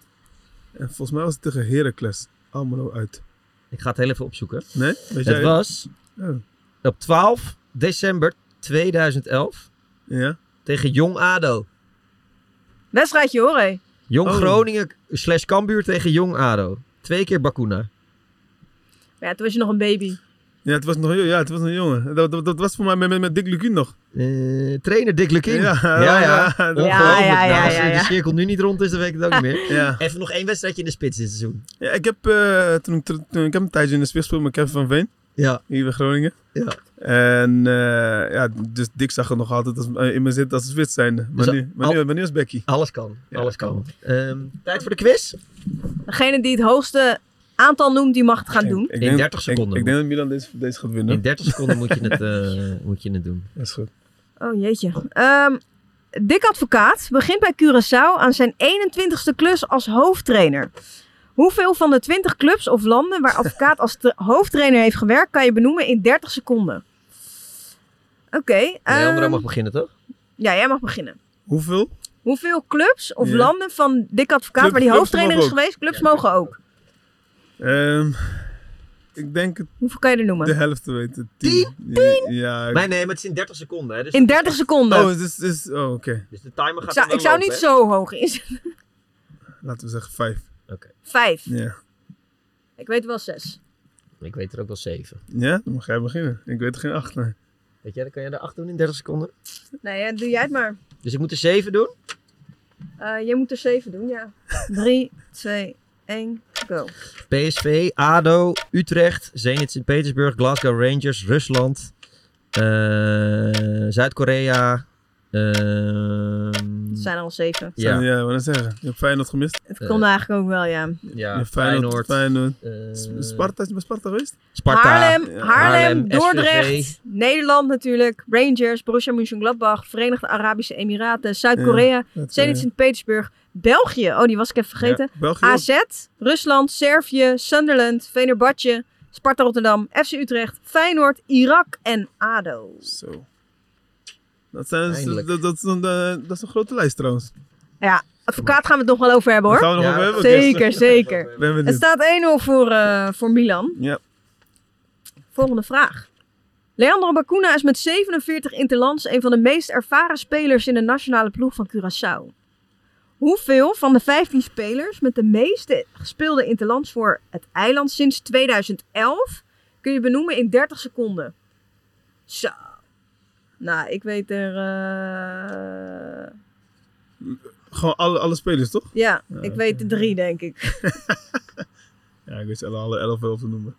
En volgens mij was het tegen Heracles. Almelo uit. Ik ga het heel even opzoeken. Nee? Weet Het jij was Oh. op 12 december 2011 Ja? tegen Jong ADO. Wedstrijdje hoor, hé. Jong Oh. Groningen slash Cambuur tegen Jong ADO. Twee keer Bakuna. Maar ja, toen was je nog een baby. Ja, het was nog, ja, het was nog een jongen. Dat, dat, dat was voor mij met, met, met Dick Lukien nog. Eh, trainer Dick Lukien. Ja, ja. ja, ja. ja, Ongelooflijk. ja, ja, Nou, als ja, ja. de cirkel nu niet rond is, dan weet ik het ook niet meer. Ja. Even nog één wedstrijdje in de spits dit seizoen. ja ik, heb, eh, toen, ik, toen, ik heb een tijdje in de spits gespeeld met Kevin van Veen. Ja. Hier bij Groningen. Ja. En eh, ja, dus Dick zag er nog altijd als, in me zitten als een spits zijnde. Maar, Dus nu, maar, al- nu, maar nu is Becky. Alles kan. Ja, Alles kan. kan. Ehm, tijd voor de quiz. Degene die het hoogste aantal noemt, die mag het gaan doen. Ik, ik In denk- 30 seconden. Ik, ik denk dat Milan deze, deze gaat winnen. In 30 seconden moet je het, eh, moet je het doen. Dat is goed. Oh jeetje. Ehm Dick Advocaat begint bij Curaçao aan zijn 21ste klus als hoofdtrainer. Hoeveel van de 20 clubs of landen waar Advocaat als tra- hoofdtrainer heeft gewerkt, kan je benoemen in 30 seconden? Oké. Leandro ehm, mag beginnen, toch? ja, jij mag beginnen. Hoeveel? Hoeveel clubs of landen van Dick Advocaat Club- waar die hoofdtrainer is geweest, clubs mogen ook. Um, ik denk het. Hoeveel kan je er noemen? De helft weten. 10? Ja. Nee, maar het is in 30 seconden. Hè, dus in 30 seconden? Oh, dus, dus, oh oké. Dus de timer gaat. Ik zou, ik zou niet zo hoog inzetten. Laten we zeggen 5. Oké. 5? Ja. Ik weet wel 6. Ik weet er ook wel 7. Ja, dan mag jij beginnen. Ik weet er geen 8 naar. Weet jij, dan kan jij er 8 doen in 30 seconden. Nee, doe jij het maar. Dus ik moet er 7 doen? Eh, uh, jij moet er 7 doen, ja. 3, 2, 1. PSV, ADO, Utrecht, Zenit Sint-Petersburg, Glasgow Rangers, Rusland, eh, Zuid-Korea. Uh, het zijn er al zeven. Ja, ja wat wil zeggen. Je hebt Feyenoord gemist. Het kon eh, eigenlijk ook wel, ja. Ja, Feyenoord. Feyenoord. Feyenoord. Eh, Sparta, is bij Sparta geweest? Haarlem. Haarlem, Dordrecht, Nederland natuurlijk, Rangers, Borussia Mönchengladbach, Verenigde Arabische Emiraten, Zuid-Korea, Zenit Sint-Petersburg, België, oh die was ik even vergeten, België. AZ, Rusland, Servië, Sunderland, Venerbahce, Sparta Rotterdam, FC Utrecht, Feyenoord, Irak en ADO. Zo. Dat, zijn, Eindelijk. dat, dat, is een, eh, dat is een grote lijst trouwens. Ja, advocaat gaan we het nog wel over hebben hoor. gaan we nog Ja, over hebben. Oké, Zeker, zeker. Ben Het staat 1-0 voor, eh, voor Milan. Ja. Volgende vraag. Leandro Bacuna is met 47 interlands een van de meest ervaren spelers in de nationale ploeg van Curaçao. Hoeveel van de 15 spelers met de meeste gespeelde interlands voor het eiland sinds 2011 kun je benoemen in 30 seconden? Zo. Nou, ik weet er. eh, Gewoon alle, alle spelers, toch? Ja, ik weet er drie, denk ik. Ja, ik weet ze alle, alle elf wel te noemen.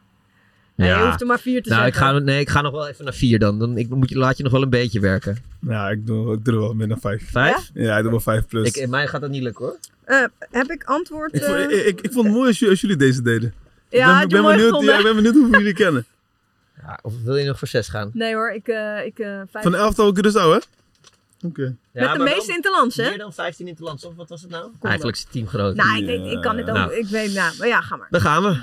Nee, Ja. Je hoeft er maar vier te Nou, ik zeggen. ga, nee, ik ga nog wel even naar 4 dan. dan ik moet je, laat je nog wel een beetje werken. Ja, ik doe, ik doe er wel meer dan vijf. 5? Ja, ik doe wel vijf plus. Ik, in mij gaat dat niet lukken hoor. Eh, heb ik antwoord? Ik, vond, eh? ik, ik, ik vond het mooi als jullie, als jullie deze deden. ja, ik ben, mooi benieuwd, ja, ik ben benieuwd hoeveel jullie kennen. Ja, of wil je nog voor 6 gaan? Nee hoor, ik, eh ik eh vijf. Van elftal Curaçao, hè? Oké. Met de meeste interlands, hè? Meer dan 15 interlands, of wat was het nou? Eigenlijk is het team groot. Nou, ik, weet, ik kan dit ook. Nou. Ik weet, nou, maar ja, ga maar. Daar gaan we.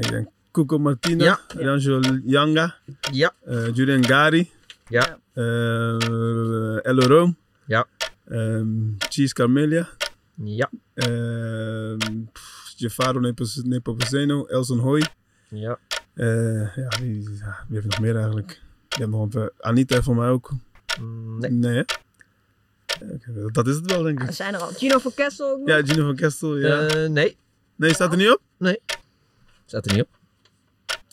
Ik denk Cuco Martina, Ja. Ranjo Yanga, Ja. eh Julian Gari, Ja. eh Elo Rome, Ja. ehm, Cheese Carmelia, Ja. ehm pff, Jafaro Nepos- Nepomuceno, Elson Hoy. Ja. Eh, ja, wie, ja, wie heeft nog meer eigenlijk? Je hebt nog een Anita voor mij ook. Mm, Nee. Nee, hè? Dat is het wel, denk Er ik. zijn er al. Gino van Kessel ook nog. Ja, Gino van Kestel, ja. Eh, nee. nee, staat er niet op? Staat er niet op.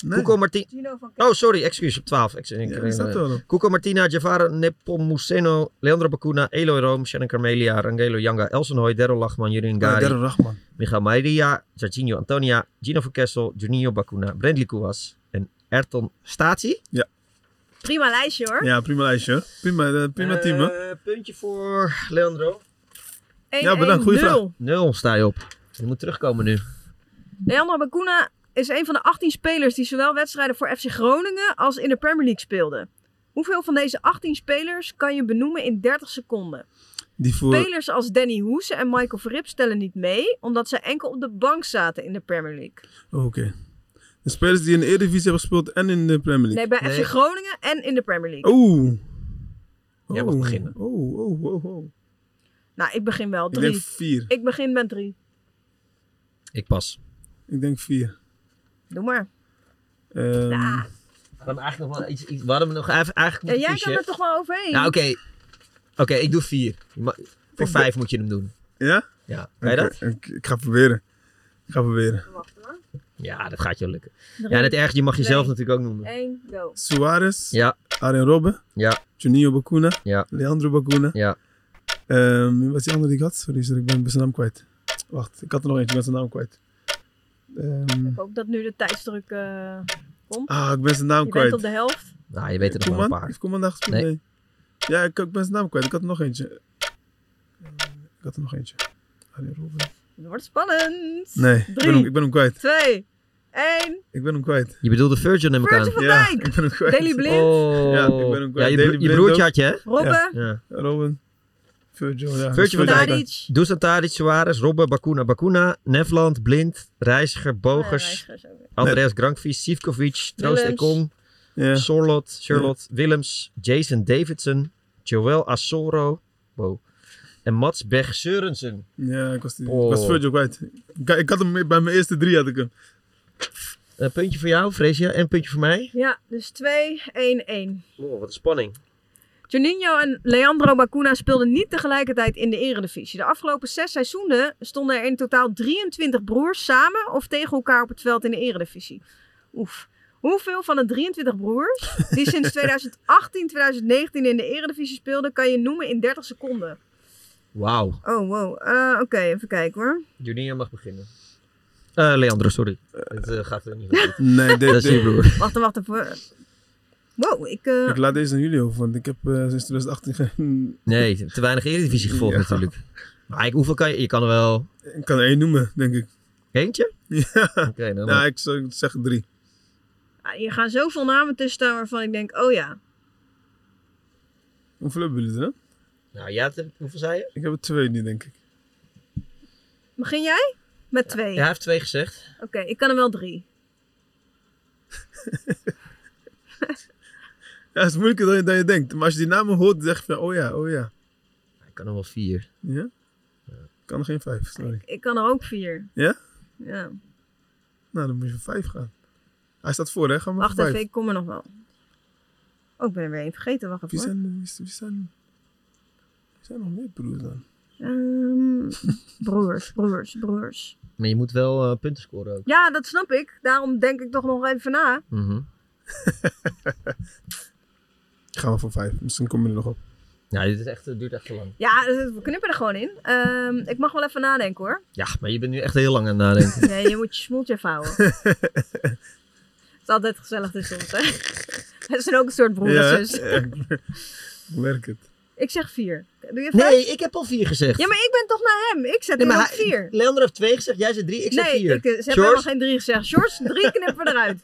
Nee. Cuco Martina. Oh, sorry. Excuus. Op 12. Ex- ik- Ja. Cuco Martina, Javara Nepomuceno, Leandro Bacuna, Eloy Room, Shannon Carmelia, Rangelo Yanga, Elson Hoy, Daryl Lachman, Jurin Ja, Gari, Darren Rachman. Michael Maria, Jorginho Antonia, Gino van Kessel, Juninho Bacuna, Brandley Kouas en Erton Stati. Prima lijstje hoor. Ja, prima lijstje. hoor. Prima, eh, prima team, hoor. Eh, puntje voor Leandro. Ja, bedankt. Goeie vraag. 1-1-0. Nul sta je op. Je moet terugkomen nu. Leandro Bacuna is een van de 18 spelers die zowel wedstrijden voor FC Groningen als in de Premier League speelden. Hoeveel van deze 18 spelers kan je benoemen in 30 seconden? Die voor... Spelers als Danny Hoese en Michael Verrip stellen niet mee, omdat zij enkel op de bank zaten in de Premier League. Oh, Oké. De spelers die in de Eredivisie hebben gespeeld en in de Premier League. Nee, bij Nee. FC Groningen en in de Premier League. Oeh. Jij mag Oh. beginnen. Oh, oh, oh, oh. Nou, ik begin wel. Ik denk Drie. vier. Ik begin met drie. Ik pas. Ik denk vier. Doe maar. Ehm, Ja, We hadden eigenlijk nog wel iets, iets we hadden nog even, eigenlijk ja, jij kan er toch wel overheen? Nou, oké. Oké, ik doe vier. Voor Ik vijf moet je hem doen. Ja? Ja, kan je dat? Ik, ik ga proberen. Ik ga proberen. Wacht. Ja, dat gaat je wel lukken. Drie, Ja, en het ergste, je mag jezelf twee, natuurlijk ook noemen. één, go. Suarez, Ja, Arjen Robben, ja, Juninho Bacuna, Ja. Leandro Bacuna. ja. Ehm, wat is die andere die ik had? Sorry, sorry, ik ben zijn naam kwijt. Wacht, ik had er nog eentje, ben zijn naam kwijt. Ehm, Ik hoop dat nu de tijdsdruk eh, komt. ah, ik ben zijn naam je kwijt. bent op de helft. Nou, je weet er nog wel een paar. Koeman daar gespeeld? Nee. Nee. Ja, ik, ik ben zijn naam kwijt. Ik had er nog eentje. Ik had er nog eentje. Arjen Robben. Het wordt spannend. Nee, ik ben, Drie. hem, ik ben hem kwijt. Twee, één. Ik ben hem kwijt. Je bedoelde Virgil neem ik Virgil aan. van ja, ik ben hem kwijt. Daily Blind. Oh. Ja, ik ben hem kwijt. Ja, je, bro- broertje had je, hè? Robben. Ja. Robin. Virgil, ja. Virgil van Dijk. Dusan Tadic, Suarez, Robben, Bakuna, Bakuna, Nevland, Blind, Reiziger, Bogers, ja. Andreas Grankvies, Sivkovic, Troost. Ekong, Ja. Sorlot, Charlotte, Willems, Jason Davidson, Joel Assoro wow. en Mats Berg Seurensen. Ja, ik was, die, Oh. ik was Virgil kwijt. Ik, ik had hem bij mijn eerste drie had ik hem. Een puntje voor jou, Freesia, en een puntje voor mij. Ja, dus 2, 1, 1. Oh, wat een spanning. Juninho en Leandro Bacuna speelden niet tegelijkertijd in de eredivisie. De afgelopen zes seizoenen stonden er in totaal 23 broers samen of tegen elkaar op het veld in de eredivisie. Oef. Hoeveel van de 23 broers die sinds 2018, 2019 in de eredivisie speelden, kan je noemen in 30 seconden? Wauw. Oh, wow. Eh, Oké, even kijken hoor. Juninho mag beginnen. Eh, Leandro, sorry. Het eh, gaat er niet goed. Nee, Dat dit, is je dit- broer. Wacht, wacht even. Wow, ik... eh, ik laat deze aan jullie over, want ik heb eh, sinds 2018 geen... Nee, te weinig Eredivisie gevolgd Ja. natuurlijk. Maar ik, hoeveel kan je? Je kan er wel Ik kan er één noemen, denk ik. eentje? Ja. Oké, dan Nou, ik zou zeggen drie. ah, hier gaan zoveel namen tussen staan waarvan ik denk, oh ja. Hoeveel hebben jullie er dan? Nou, ja, hoeveel zei je? Ik heb er twee nu, denk ik. Begin jij? Met twee. Ja, hij heeft twee gezegd. Oké, ik kan er wel drie. Ja, het is moeilijker dan je, dan je denkt. Maar als je die namen hoort, zeg je van, oh ja, oh ja. Hij kan er wel vier. Ja? Ik kan er geen vijf, sorry. Ik kan er ook vier. Ja? Ja. Nou, dan moet je voor vijf gaan. Hij staat voor, hè? Ga maar Wacht voor even, vijf. ik kom er nog wel. Oh, ik ben er weer één vergeten. Wacht even. Wie hoor. zijn, wie, wie zijn, wie zijn nog meer broers dan? Ehm, broers, broers, broers. Maar je moet wel eh, punten scoren ook. Ja, dat snap ik. Daarom denk ik toch nog even na. Mhm. Ga maar voor vijf. Misschien kom je er nog op. Ja, dit is echt, het duurt echt te lang. Ja, dus we knippen er gewoon in. Ehm, ik mag wel even nadenken hoor. Ja, maar je bent nu echt heel lang aan het nadenken. Nee, je moet je smoeltje even houden. Het is altijd gezellig tussen ons, hè? Het zijn ook een soort broer Ja, ik merk het. Ik zeg vier. Doe je nee, ik heb al vier gezegd. Ja, maar ik ben toch naar hem. Ik zet Nee, hem maar vier. Leandro heeft twee gezegd, jij zei drie, ik zeg nee, vier. ik, ze hebben George? helemaal geen drie gezegd. George, drie knippen we eruit.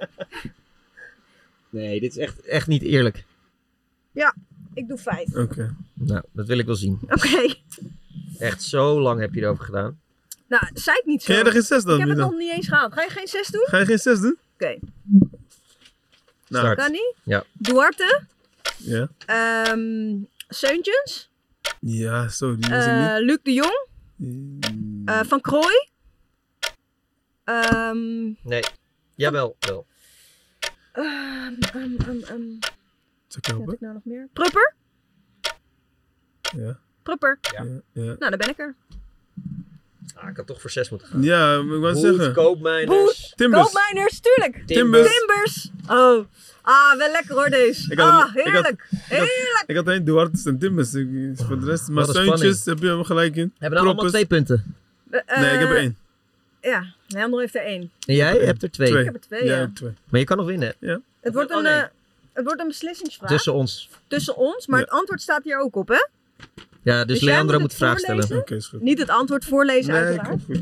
Nee, dit is echt, echt niet eerlijk. Ik doe vijf. Oké. Nou, dat wil ik wel zien. Oké. Echt zo lang heb je erover gedaan. Nou, zei het niet zo. Ga jij er geen zes dan? ik heb het nog niet eens gehaald. Ga je geen zes doen? Ga je geen zes doen? Oké. Nou, Start. Kan niet? Ja. Duarte. Ja. ehm Seuntjens. Ja, zo, die was ik eh, Luc de Jong. niet. eh, Van Krooi. Ehm Nee, jawel, wel. ehm, ehm, Zal ik wat heb ik nou nog meer? Prupper. Ja. Prupper. Ja. ja. Nou, daar ben ik er. Ah, ik had toch voor zes moeten gaan. Ja, maar ik wou Hoed, zeggen. koopmijners. Timbers. Koopmijners, tuurlijk. Timbers. Timbers. Oh. Ah, wel lekker hoor deze. Ik had ah, hem- ik had- heerlijk. heerlijk. Ik had alleen Duarte en Timbers. Ik- Voor de rest, maar wat een Seuntjes heb je hem gelijk in. Hebben we nou allemaal twee punten? Eh, Nee, ik heb er eh, één. Ja, Leandro heeft er één. En jij hebt er twee. Twee. Ik heb er twee, Ja, ja. twee. Maar je kan nog winnen. Het wordt Oh, een, nee. Het wordt een beslissingsvraag Tussen ons. tussen ons, maar Ja. het antwoord staat hier ook op, hè? Ja, dus, Dus Leandro moet vraag stellen. voorlezen? Oké, is goed. Niet het antwoord voorlezen Nee, uiteraard. goed.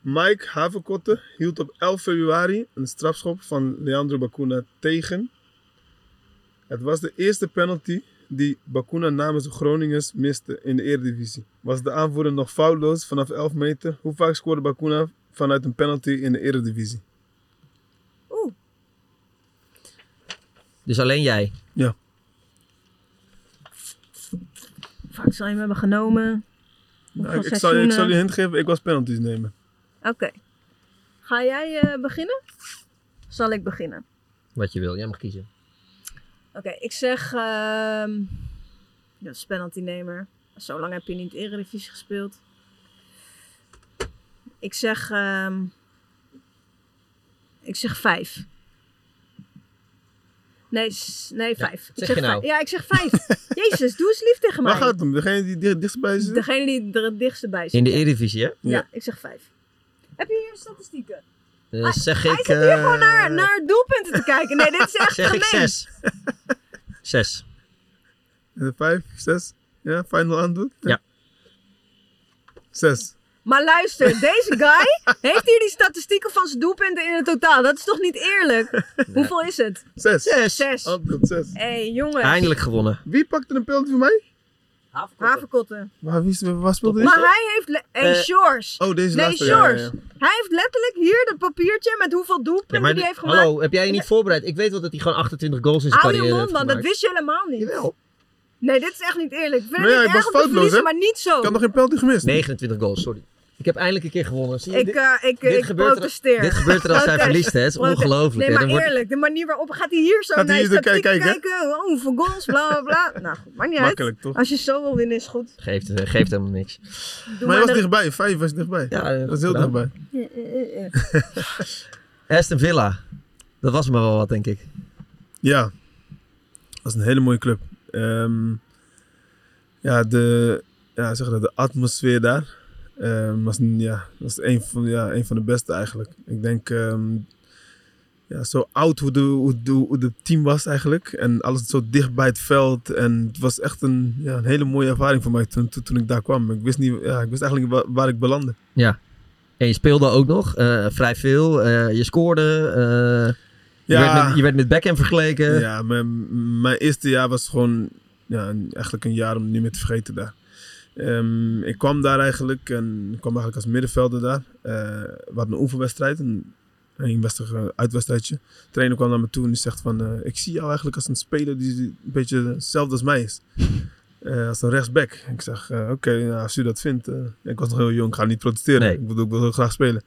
Mike Haverkotte hield op 11 februari een strafschop van Leandro Bacuna tegen. Het was de eerste penalty die Bacuna namens de Groningers miste in de Eredivisie. Was de aanvoerder nog foutloos vanaf 11 meter? Hoe vaak scoorde Bacuna vanuit een penalty in de Eredivisie? Oeh, Dus alleen jij. vaak zal je hem hebben genomen. Ik, ik, zal, je- ik zal je hint geven, ik was penalties nemen. Oké. Ga jij eh, beginnen? Zal ik beginnen? Wat je wil. Jij mag kiezen. Oké, ik zeg... ehm dat is penaltynemer. Zo lang heb je niet Eredivisie gespeeld. Ik zeg... ehm, ik zeg vijf. Nee, nee vijf. ik zeg zeg je nou? vijf. Ja, ik zeg vijf. Jezus, doe eens lief tegen mij. Waar gaat het om? Degene die dicht, dichtstbij zit? Degene die er het dichtste bij zit. In de Eredivisie, hè? Ja, Ja. ik zeg vijf. Heb je hier statistieken? Eh, zeg Hij ik... zit hier eh, gewoon naar, naar doelpunten te kijken. Nee, dit is echt Zeg ik zes. Zes. Eh, Vijf, zes? Ja, final antwoord? Ja. Zes. Maar luister, deze guy heeft hier die statistieken van zijn doelpunten in het totaal. Dat is toch niet eerlijk? Hoeveel is het? Zes. Zes. Zes. Antwoord zes. Hé, hey, jongens. Eindelijk gewonnen. Wie pakte een penalty voor mij? Haverkotten. Waar, wie, waar speelde Maar hij? hij heeft... le- Hey, Eh, Shores. Oh, deze Nee, laatste. ja, ja, Shores. ja. Hij heeft letterlijk hier dat papiertje met hoeveel doelpunten Ja, maar die de- heeft gemaakt. hallo, heb jij je niet voorbereid? Ik weet wel dat hij gewoon 28 goals in zijn carrière heeft man. Dat gemaakt. wist je helemaal niet. Jawel. Nee, dit is echt niet eerlijk. Ik vind Maar ja, het ik niet was erg om te foutloos, verliezen, hè? maar niet zo. Ik had nog geen penalty gemist. 29 goals, sorry. Ik heb eindelijk een keer gewonnen. Zie je? Ik, dit, eh, ik, dit ik gebeurt er- protesteer. dit gebeurt er als hij Oké. verliest, hè? Het is ongelooflijk. Nee, hè? maar wordt- eerlijk, de manier waarop gaat hij hier zo Gaat naar hij statistieken kijken, kijken. Oh, hoeveel goals, bla bla bla. Nou goed, maakt niet Makkelijk, uit. toch? Als je zo wil winnen is goed. Geeft, eh, geeft helemaal niks. Doe Maar je was de- dichtbij. Vijf was dichtbij. Ja, eh, dat is heel dichtbij. Eh, eh, eh. Aston Villa. Dat was me wel wat, denk ik. Ja. Dat is een hele mooie club. Ehm, ja, de, ja, zeg dat, de atmosfeer daar ehm, was, een- ja, was een, van, ja, een van de beste eigenlijk. Ik denk ehm, ja, zo oud hoe de, hoe, de, hoe de team was eigenlijk. En alles zo dicht bij het veld. En het was echt een, ja, een hele mooie ervaring voor mij toen, toen, ik daar kwam. Ik wist, niet, ja, ik wist eigenlijk wa- waar ik belandde. En je speelde ook nog eh, vrij veel. Eh, je scoorde. eh, je, Ja. werd met, je werd met Beckham vergeleken. Ja, mijn, mijn eerste jaar was gewoon ja, eigenlijk een jaar om niet meer te vergeten daar. Ehm, ik kwam daar eigenlijk en ik kwam eigenlijk als middenvelder daar. Eh, we hadden een oefenwedstrijd, een, een wedstrijd, uitwedstrijdje. De trainer kwam naar me toe en die zegt van... eh, ik zie jou eigenlijk als een speler die een beetje hetzelfde als mij is. Eh, als een rechtsback. Ik zeg, eh, oké, nou, als u dat vindt. eh, ik was nog heel jong, ik ga niet protesteren. Nee. Ik, bedoel, ik wil heel graag spelen.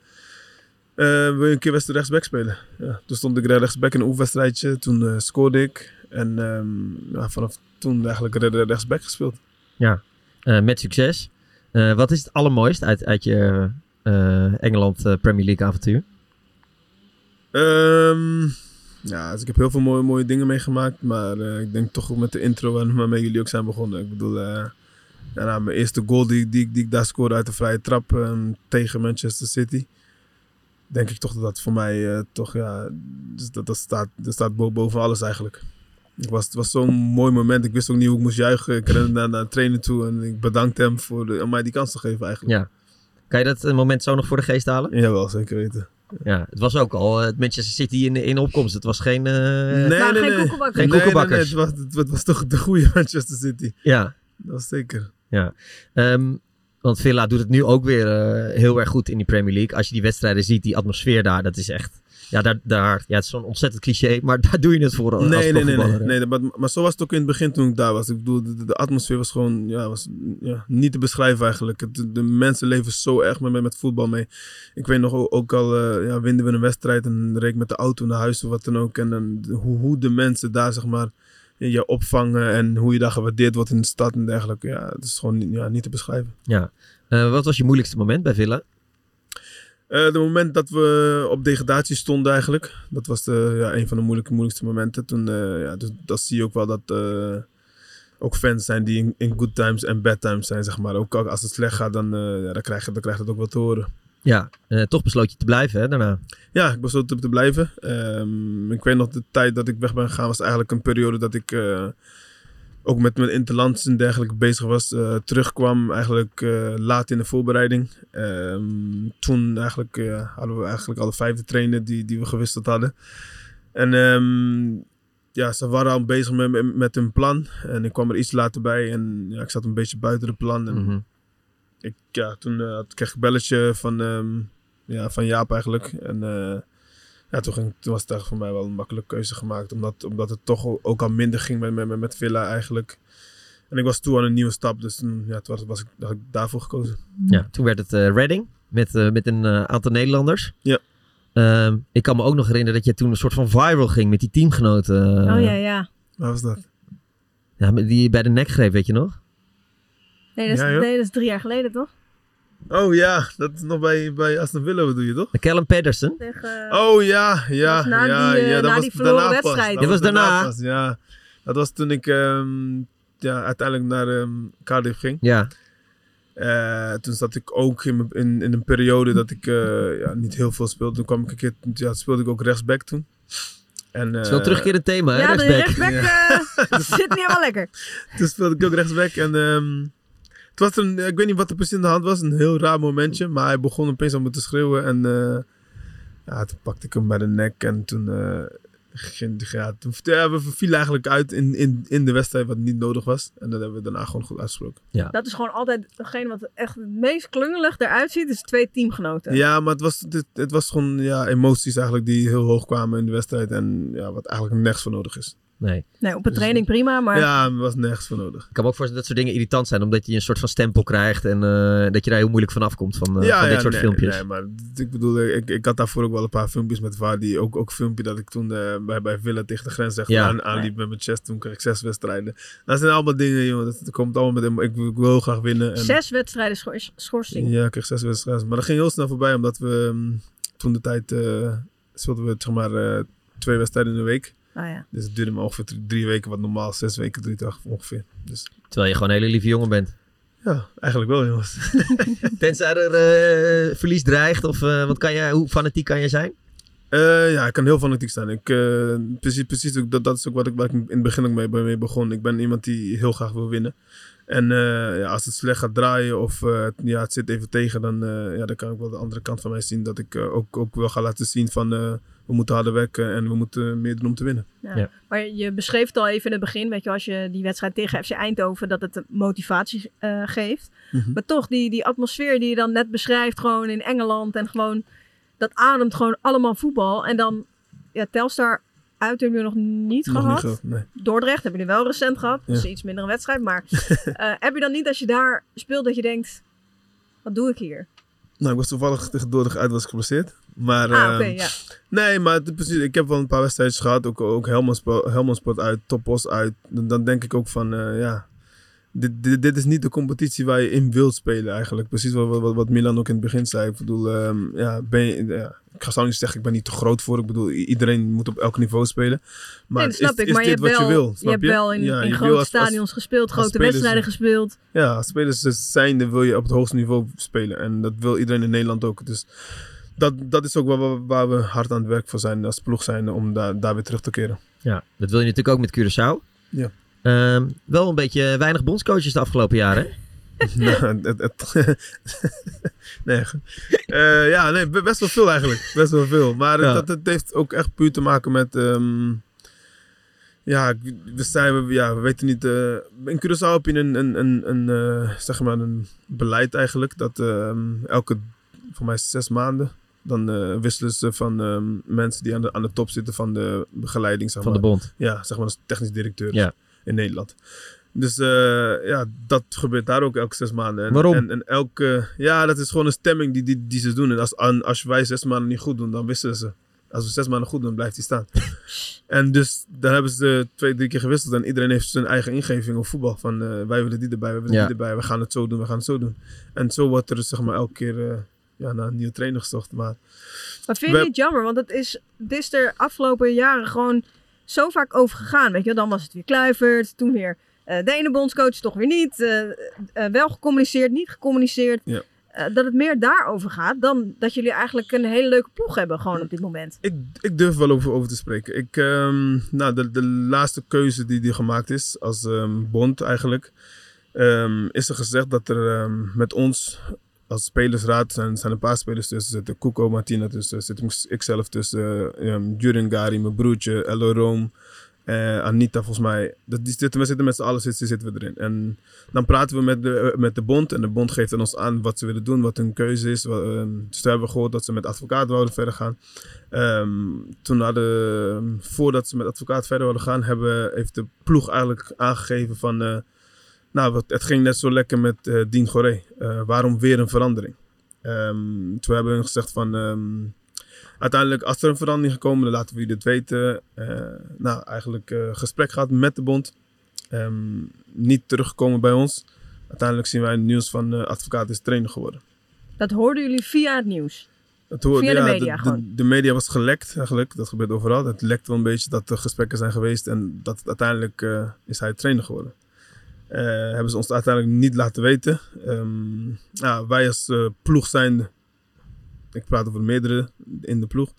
Eh, wil je een keer wedstrijd rechtsback spelen? Ja, toen stond ik rechtsback in een oefenwedstrijdje. Toen eh, scoorde ik. En ehm, ja, vanaf toen eigenlijk re- re- rechtsback gespeeld. Eh, met succes. Eh, wat is het allermooist uit, uit je eh, Engeland eh, Premier League avontuur? Ehm, ja, dus ik heb heel veel mooie, mooie dingen meegemaakt. Maar eh, ik denk toch ook met de intro waar- waarmee jullie ook zijn begonnen. Ik bedoel, eh, nou, mijn eerste goal die, die, ik daar scoorde uit de vrije trap ehm, tegen Manchester City. Denk ik toch dat dat voor mij eh, toch, ja, dus dat, dat staat, dat staat bo- boven alles eigenlijk. Ik was, het was zo'n mooi moment. Ik wist ook niet hoe ik moest juichen. Ik rende naar, naar de trainer toe en ik bedankte hem voor de, om mij die kans te geven eigenlijk. Ja. Kan je dat eh, moment zo nog voor de geest halen? Jawel, zeker weten. Ja, het was ook al eh, het Manchester City in, in opkomst. Het was geen... eh, nee, Nou, nee, geen nee. koekenbakker. Geen Nee, nee, koekenbakkers. nee, het, was, het, het was toch de goede Manchester City. Ja, Dat was zeker. Ehm, want Villa doet het nu ook weer eh, heel erg goed in die Premier League. Als je die wedstrijden ziet, die atmosfeer daar, dat is echt... Ja, daar, daar, ja het is zo'n ontzettend cliché, maar daar doe je het voor als Nee, nee, nee. nee, nee maar, maar zo was het ook in het begin toen ik daar was. Ik bedoel, de, de atmosfeer was gewoon ja, was, ja, niet te beschrijven eigenlijk. Het- De, de mensen leven zo erg met, met voetbal mee. Ik weet nog ook, ook al eh, ja, winnen we een wedstrijd en reed ik met de auto naar huis of wat dan ook. En hoe, hoe de mensen daar zeg maar je opvangen en hoe je daar gewaardeerd wordt in de stad en dergelijke. Ja, het is gewoon niet- ja, niet te beschrijven. Ja. Eh, wat was je moeilijkste moment bij Villa? Eh, het moment dat we op degradatie stonden eigenlijk. Dat was de, ja, een van de moeilijke, moeilijkste momenten. Toen, eh, ja, dus, dat zie je ook wel dat eh, ook fans zijn die in, in good times en bad times zijn, zeg maar. Ook als het slecht gaat, dan, eh, ja, dan, krijg je, dan krijg je dat ook wel te horen. Ja, eh, toch besloot je te blijven hè, daarna. Ja, ik besloot te, te blijven. Ehm, ik weet nog, de tijd dat ik weg ben gegaan was eigenlijk een periode dat ik... ook met mijn interlands en dergelijke bezig was. eh, terugkwam eigenlijk eh, laat in de voorbereiding. Ehm, toen eigenlijk, eh, hadden we eigenlijk al de vijfde trainer die, die we gewisseld hadden. En ehm, ja, ze waren al bezig met, met, hun plan. En ik kwam er iets later bij en ja, ik zat een beetje buiten het plan. En Mhm. ik, ja, toen kreeg ik een belletje van, ehm, ja, van Jaap eigenlijk. En ja, toen, ging, toen was het voor mij wel een makkelijke keuze gemaakt. Omdat, omdat het toch ook al minder ging met, met, met- Villa eigenlijk. En ik was toe aan een nieuwe stap. Dus toen, ja, toen was, was ik, had ik daarvoor gekozen. Ja, toen werd het eh, Reading met, eh, met een eh, aantal Nederlanders. Ja. Ehm, ik kan me ook nog herinneren dat je toen een soort van viral ging met die teamgenoten. oh ja, ja. Waar was dat? ja, die je bij de nek greep, weet je nog? Nee, dat is, Ja, joh. nee, dat is drie jaar geleden, toch? Oh ja, dat is nog bij, bij Aston Villa bedoel je toch? Callum Pedersen. Tegen, Oh ja, ja, na ja, die, eh, ja. Dat na was die verloren daarna wedstrijd. Pas. Dit was daarna. pas, ja. Dat was toen ik ehm, ja, uiteindelijk naar ehm, Cardiff ging. Ja, Eh, toen zat ik ook in, in, in een periode dat ik eh, ja, niet heel veel speelde. Toen kwam ik een keer, ja, speelde ik ook rechtsback toen. En, het is wel eh, terugkerend thema, hè, ja, de rechtsback. rechtsback eh, zit niet helemaal lekker. Toen speelde ik ook rechtsback. En ehm, het was een, ik weet niet wat er precies in de hand was. Een heel raar momentje. Maar hij begon opeens al me te schreeuwen. En eh, ja, toen pakte ik hem bij de nek. En toen, eh, ging, ja, toen ja, we vielen eigenlijk uit in, in, in de wedstrijd wat niet nodig was. En dat hebben we daarna gewoon goed uitgesproken. Dat is gewoon altijd degene wat echt het meest klungelig eruit ziet, is twee teamgenoten. Ja, maar het was, het, het was gewoon ja, emoties eigenlijk die heel hoog kwamen in de wedstrijd. En ja, wat eigenlijk nergens voor nodig is. Nee. Nee, op een training prima, maar Ja, er was nergens voor nodig. Ik kan me ook voorstellen dat soort dingen irritant zijn, omdat je een soort van stempel krijgt en eh, dat je daar heel moeilijk van afkomt van, eh, van dit soort nee, filmpjes. Nee, maar ik bedoel, ik, ik had daarvoor ook wel een paar filmpjes met Vardy. Ook, ook een filmpje dat ik toen eh, bij, bij Villa tegen de grens echt Ja. aan, aanliep met mijn chest. Toen kreeg ik zes wedstrijden. Dat zijn allemaal dingen, jongen. Dat, dat komt allemaal met hem. Ik, wil- ik wil heel graag winnen. En, zes wedstrijden schors- schorsing. Ja, ik kreeg zes wedstrijden. Maar dat ging heel snel voorbij, omdat we ehm, toen de tijd eh, speelden we zeg maar eh, twee wedstrijden in de week. Ah, ja. Dus het duurde maar ongeveer drie, drie weken, wat normaal zes weken duurt toch ongeveer. Dus Terwijl je gewoon een hele lieve jongen bent. ja, eigenlijk wel, jongens. Tenzij er eh, verlies dreigt, of eh, wat kan je, hoe fanatiek kan je zijn? Eh, ja, ik kan heel fanatiek zijn. Ik, eh, precies, precies ook, dat, dat is ook wat ik, waar ik in het begin ook mee, mee begon. Ik ben iemand die heel graag wil winnen. En eh, ja, als het slecht gaat draaien of eh, het- ja, het zit even tegen, dan, eh, ja, dan kan ik wel de andere kant van mij zien. Dat ik eh, ook, ook wel ga laten zien van eh, we moeten harder werken en we moeten meer doen om te winnen. Ja. Ja. Maar je beschreef het al even in het begin, weet je, als je die wedstrijd tegen FC Eindhoven, dat het de motivatie eh, geeft. Mhm. Maar toch, die, die atmosfeer die je dan net beschrijft, gewoon in Engeland en gewoon, dat ademt gewoon allemaal voetbal. En dan, ja, Telstar uit hebben jullie nog niet Nog gehad. niet gehad, nee. Dordrecht hebben jullie wel recent gehad. Dat is Ja. een iets wedstrijd. Maar eh, heb je dan niet als je daar speelt dat je denkt, wat doe ik hier? Nou, ik was toevallig tegen Dordrecht uit was ik geblesseerd. Maar, ah, ehm, ja. Nee, maar precies, ik heb wel een paar wedstrijdjes gehad. Ook, ook Helmond Sport, Helmond Sport uit, Topos uit. Dan, dan denk ik ook van, eh, ja... Dit, dit, dit is niet de competitie waar je in wilt spelen eigenlijk. Precies wat, wat, wat Milan ook in het begin zei. Ik bedoel, ehm, ja, ben je, ja, ik ga zou niet zeggen, ik ben niet te groot voor. Ik bedoel, iedereen moet op elk niveau spelen. Maar nee, dat snap is, ik. is Maar je dit hebt, wat wel, je wil? je hebt wel in, Ja, in je grote als- als- stadions gespeeld, grote spelers- wedstrijden gespeeld. ja, als spelers zijnde wil je op het hoogste niveau spelen. En dat wil iedereen in Nederland ook. Dus dat, dat is ook waar we, waar we hard aan het werk voor zijn als ploeg zijn om daar, daar weer terug te keren. Ja, dat wil je natuurlijk ook met Curaçao. Ja. Ehm, wel een beetje weinig bondscoaches de afgelopen jaren. nou, het, het- nee, eh, ja, nee, be- best wel veel eigenlijk. Best wel veel. Maar Ja. dat, dat heeft ook echt puur te maken met... ehm, ja, we, zijn, we- ja, we weten niet... eh, in Curaçao heb je een, een, een, een, eh, zeg maar een beleid eigenlijk. Dat ehm, elke, voor mij zes maanden... Dan eh, wisselen ze van mensen die aan de, aan de top zitten van de begeleiding. Zeg Van maar. de bond. Ja, zeg maar als technisch directeur Ja. In Nederland. Dus eh, ja, dat gebeurt daar ook elke zes maanden. En, Waarom? En, en elke, ja, dat is gewoon een stemming die, die, die ze doen. En als, als wij zes maanden niet goed doen, dan wisselen ze. Als we zes maanden goed doen, blijft hij staan. en dus dan hebben ze twee, drie keer gewisseld. En iedereen heeft zijn eigen ingeving op voetbal. Van eh, wij willen die erbij, wij willen Ja. die erbij. We gaan het zo doen, we gaan het zo doen. En zo wordt er dus, zeg maar elke keer eh, ja, naar een nieuwe trainer gezocht. Maar Maar vind je We- niet jammer? Want het is, het is er afgelopen jaren gewoon zo vaak over gegaan. Weet je, dan was het weer Kluivert, toen weer eh, de ene bondscoach, toch weer niet. eh, eh, wel gecommuniceerd, niet gecommuniceerd. Ja. eh, dat het meer daarover gaat dan dat jullie eigenlijk een hele leuke ploeg hebben gewoon op dit moment. Ik, ik durf wel over, over te spreken. Ik, ehm, nou, de, de laatste keuze die, die gemaakt is als ehm, bond eigenlijk, ehm, is er gezegd dat er met ons als spelersraad zijn, zijn een paar spelers tussen zitten. Kuko, Martina tussen, zit ikzelf tussen, um, Jurin Gari, mijn broertje, Ello Room, eh, Anita volgens mij. Dat, die zitten, we zitten met z'n allen zitten, we erin. En dan praten we met de, eh, met de bond en de bond geeft aan ons aan wat ze willen doen, wat hun keuze is. Wat, ehm, dus toen hebben we gehoord dat ze met advocaat wouden verder gaan. Ehm, toen hadden, voordat ze met advocaat verder wilden gaan, hebben, heeft de ploeg eigenlijk aangegeven van... nou, het ging net zo lekker met eh Dien Goré. Eh, waarom weer een verandering? Ehm, toen hebben we gezegd van... ehm, uiteindelijk, als er een verandering gekomen, dan laten we jullie het weten. Eh, nou, eigenlijk gesprek gehad met de bond. Ehm, niet teruggekomen bij ons. Uiteindelijk zien wij het nieuws van advocaat is trainer geworden. Dat hoorden jullie via het nieuws. Het hoorde- Via de media de, media was gelekt eigenlijk. Dat gebeurt overal. Het lekt wel een beetje dat er gesprekken zijn geweest. En dat uiteindelijk is hij trainer geworden. Eh, hebben ze ons uiteindelijk niet laten weten. Ehm, ja, wij als eh, ploeg zijn, ik praat over meerdere in de ploeg,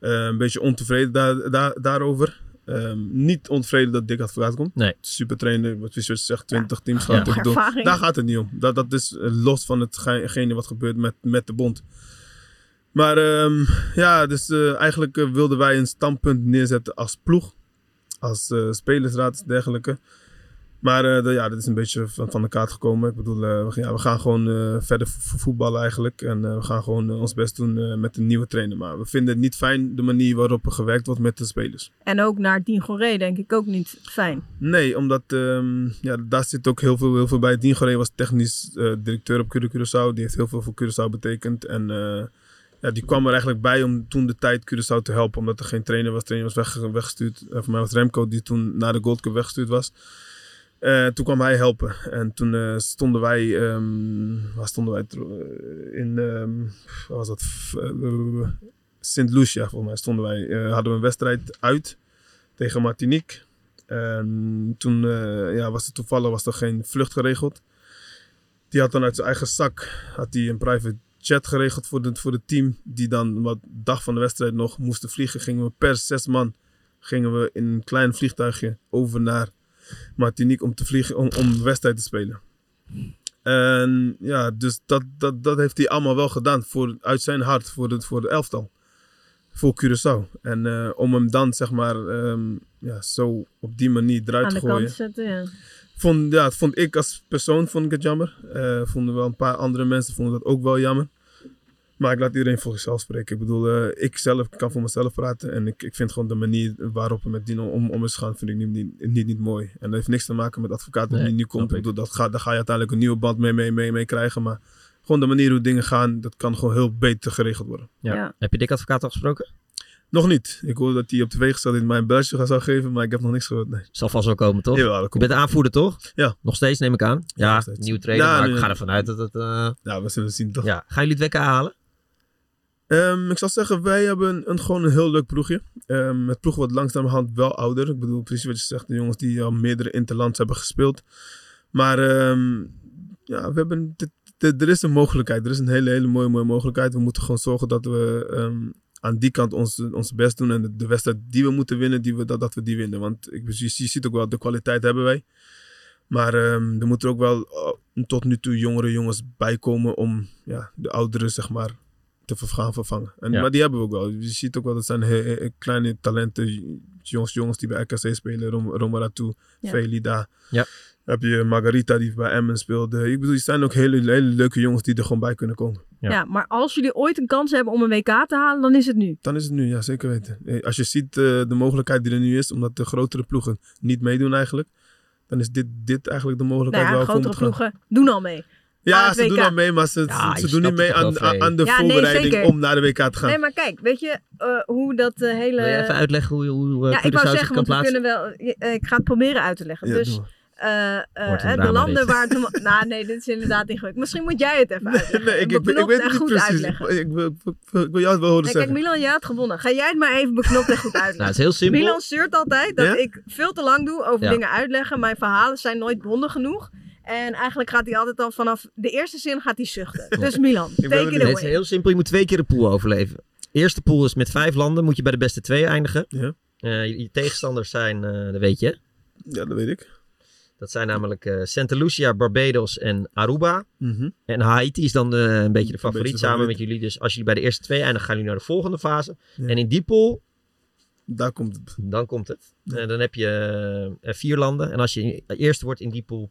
eh, een beetje ontevreden daar, daar, daarover. Ehm, niet ontevreden dat Dick Advocaat komt. Nee. Super trainer, wat Fischer zegt, 20 teams gaan Ja. toch doen. Ervaring. Daar gaat het niet om. Dat, dat is los van hetgene wat gebeurt met, met de bond. Maar ehm, ja, dus eh, eigenlijk wilden wij een standpunt neerzetten als ploeg. Als eh, spelersraad en dergelijke. Maar de- ja, dat is een beetje van, van de kaart gekomen. Ik bedoel, eh, we, gaan- ja, we gaan gewoon eh, verder vo- voetballen eigenlijk. En we gaan gewoon ons best doen met een nieuwe trainer. Maar we vinden het niet fijn de manier waarop er gewerkt wordt met de spelers. En ook naar Dien Goré denk ik ook niet fijn. Nee, omdat ehm, ja, daar zit ook heel veel, heel veel bij. Dien Goré was technisch directeur op Cura- Curaçao. Die heeft heel veel voor Curaçao betekend. En ja, die kwam er eigenlijk bij om toen de tijd Curaçao te helpen. Omdat er geen trainer was. trainer was weg, weggestuurd. Voor mij was Remco die toen naar de Gold Cup weggestuurd was. Eh, toen kwam hij helpen. En toen eh, stonden wij... ehm, waar stonden wij? eh, In... ehm was dat? Sint Lucia volgens mij stonden wij. hadden we een wedstrijd uit tegen Martinique. En toen ja, was er toevallig was er geen vlucht geregeld. Die had dan uit zijn eigen zak had een private jet geregeld voor het voor het team. Die dan wat dag van de wedstrijd nog moesten vliegen. Gingen we per zes man gingen we in een klein vliegtuigje over naar Martinique om te vliegen om, om de wedstrijd te spelen. En ja, dus dat, dat, dat heeft hij allemaal wel gedaan voor, uit zijn hart voor het, voor de elftal. Voor Curaçao. En eh, om hem dan zeg maar ehm, ja, zo op die manier eruit Aan te de gooien. kant zetten, ja. Vond, ja, vond ik als persoon vond ik het jammer. Eh, vonden wel een paar andere mensen vonden dat ook wel jammer. Maar ik laat iedereen voor zichzelf spreken. Ik bedoel, eh, ik zelf kan voor mezelf praten. En ik, ik vind gewoon de manier waarop er met Dino om, om is gaan, vind ik niet, niet, niet, niet mooi. En dat heeft niks te maken met advocaat die Nee, nu komt. Ik bedoel, dat gaat, daar ga je uiteindelijk een nieuwe band mee, mee, mee, mee krijgen. Maar gewoon de manier hoe dingen gaan, dat kan gewoon heel beter geregeld worden. Ja. Ja. Heb je Dick Advocaat al gesproken? Nog niet. Ik hoorde dat hij op tv gesteld in mijn beltje gaat zou geven, maar ik heb nog niks gehoord. Nee. Zal vast wel komen, toch? Jawel, dat Je komt. bent de aanvoerder, toch? Ja. Nog steeds, neem ik aan. Ja, steeds. nieuwe trainer, Ja, maar ik ga ervan uit dat het... eh, Ja, we zullen zien toch. ja. Gaan jullie het WK halen? Ehm, ik zal zeggen, wij hebben een, een, gewoon een heel leuk ploegje. Ehm het ploeg wordt langzamerhand wel ouder. Ik bedoel, precies wat je zegt, de jongens die al meerdere interlands hebben gespeeld. Maar ehm, ja, we hebben, dit- er is een mogelijkheid. Er is een hele, hele mooie, mooie mogelijkheid. We moeten gewoon zorgen dat we aan die kant ons, ons best doen. En de, de wedstrijd die we moeten winnen, die we, dat, dat we die winnen. Want ik, je, ziet ook wel, de kwaliteit hebben wij. Maar ehm, er moeten ook wel eh, tot nu toe jongere jongens bijkomen om ja, de ouderen, zeg maar, te gaan vervangen. En, Ja. Maar die hebben we ook wel. Je ziet ook wel, dat zijn he- he- kleine talenten, jongens, jongens die bij RKC spelen. Rom, Romaratu, Ja. Felida. Ja. Heb je Margarita die bij Emmen speelde. Ik bedoel, er zijn ook hele, hele leuke jongens die er gewoon bij kunnen komen. Ja. Ja. maar als jullie ooit een kans hebben om een WK te halen, dan is het nu. Dan is het nu, ja zeker weten. Eh, Als je ziet eh, de mogelijkheid die er nu is, omdat de grotere ploegen niet meedoen eigenlijk. Dan is dit, dit eigenlijk de Nou mogelijkheid ja, we voor grotere gaan. ploegen doen al mee. Aan Ja, het ze doen al mee, maar ze, Ja, ze doen niet mee aan, aan de Ja, voorbereiding om naar de WK te gaan. Nee, maar kijk, weet je eh, hoe dat eh, hele... Wil je even uitleggen hoe, hoe uh, ja, ik wou zeggen, kan want we plaatsen? kunnen wel... ik ga het proberen uit te leggen. Ja, dus eh, eh, eh, de landen dit. waar... Het, nou, nee, dit is inderdaad ingewikkeld. Misschien moet jij het even uitleggen. Nee, ik, ik, weet en het niet goed precies. uitleggen. Ik, ik, wil- ik, ik wil jou het wel horen Nee, kijk, zeggen. Milan, jij had gewonnen. Ga jij het maar even beknopt en goed Nou, uitleggen. het is heel simpel. Milan zeurt altijd dat Ja? ik veel te lang doe over Ja. dingen uitleggen. Mijn verhalen zijn nooit bonden genoeg. En eigenlijk gaat hij altijd al vanaf de eerste zin gaat hij zuchten. Dus Milan, take it. Nee, het is away. heel simpel. Je moet twee keer de pool overleven. Eerste pool is met vijf landen. Moet je bij de beste twee eindigen. Ja. Eh, je, je tegenstanders zijn, eh, dat weet je. Ja, dat weet ik. Dat zijn namelijk eh Santa Lucia, Barbados en Aruba. Mhm. En Haiti is dan de, een beetje de favoriet beetje samen favoriet. met jullie. Dus als jullie bij de eerste twee eindigen, gaan jullie naar de volgende fase. Ja. En in die pool, Daar komt het. dan komt het. Ja. Eh, dan heb je eh, vier landen. En als je eerste wordt in die pool,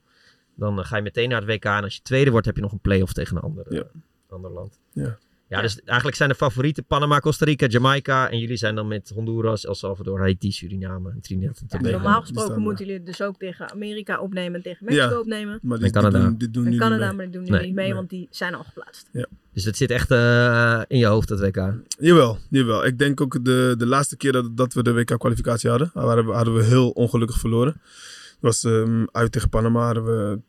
dan eh, ga je meteen naar het WK. En als je tweede wordt, heb je nog een play-off tegen een ander, Ja. eh, ander land. Ja. Ja, dus eigenlijk zijn de favorieten Panama, Costa Rica, Jamaica. En jullie zijn dan met Honduras, El Salvador, Haiti, Suriname en Trinidad en Ja, Tobago. normaal gesproken moeten jullie dus ook tegen Amerika opnemen en tegen Mexico Ja. opnemen. Maar En die Canada. doen, die doen En nu Canada, niet mee. maar die doen nu Nee, niet mee, nee. want die zijn al geplaatst. Dus dat zit echt eh, in je hoofd, dat WK. Jawel, jawel. Ik denk ook de, de laatste keer dat, dat we de WK-kwalificatie hadden, hadden we, hadden we heel ongelukkig verloren. Was ehm, uit tegen Panama, hadden we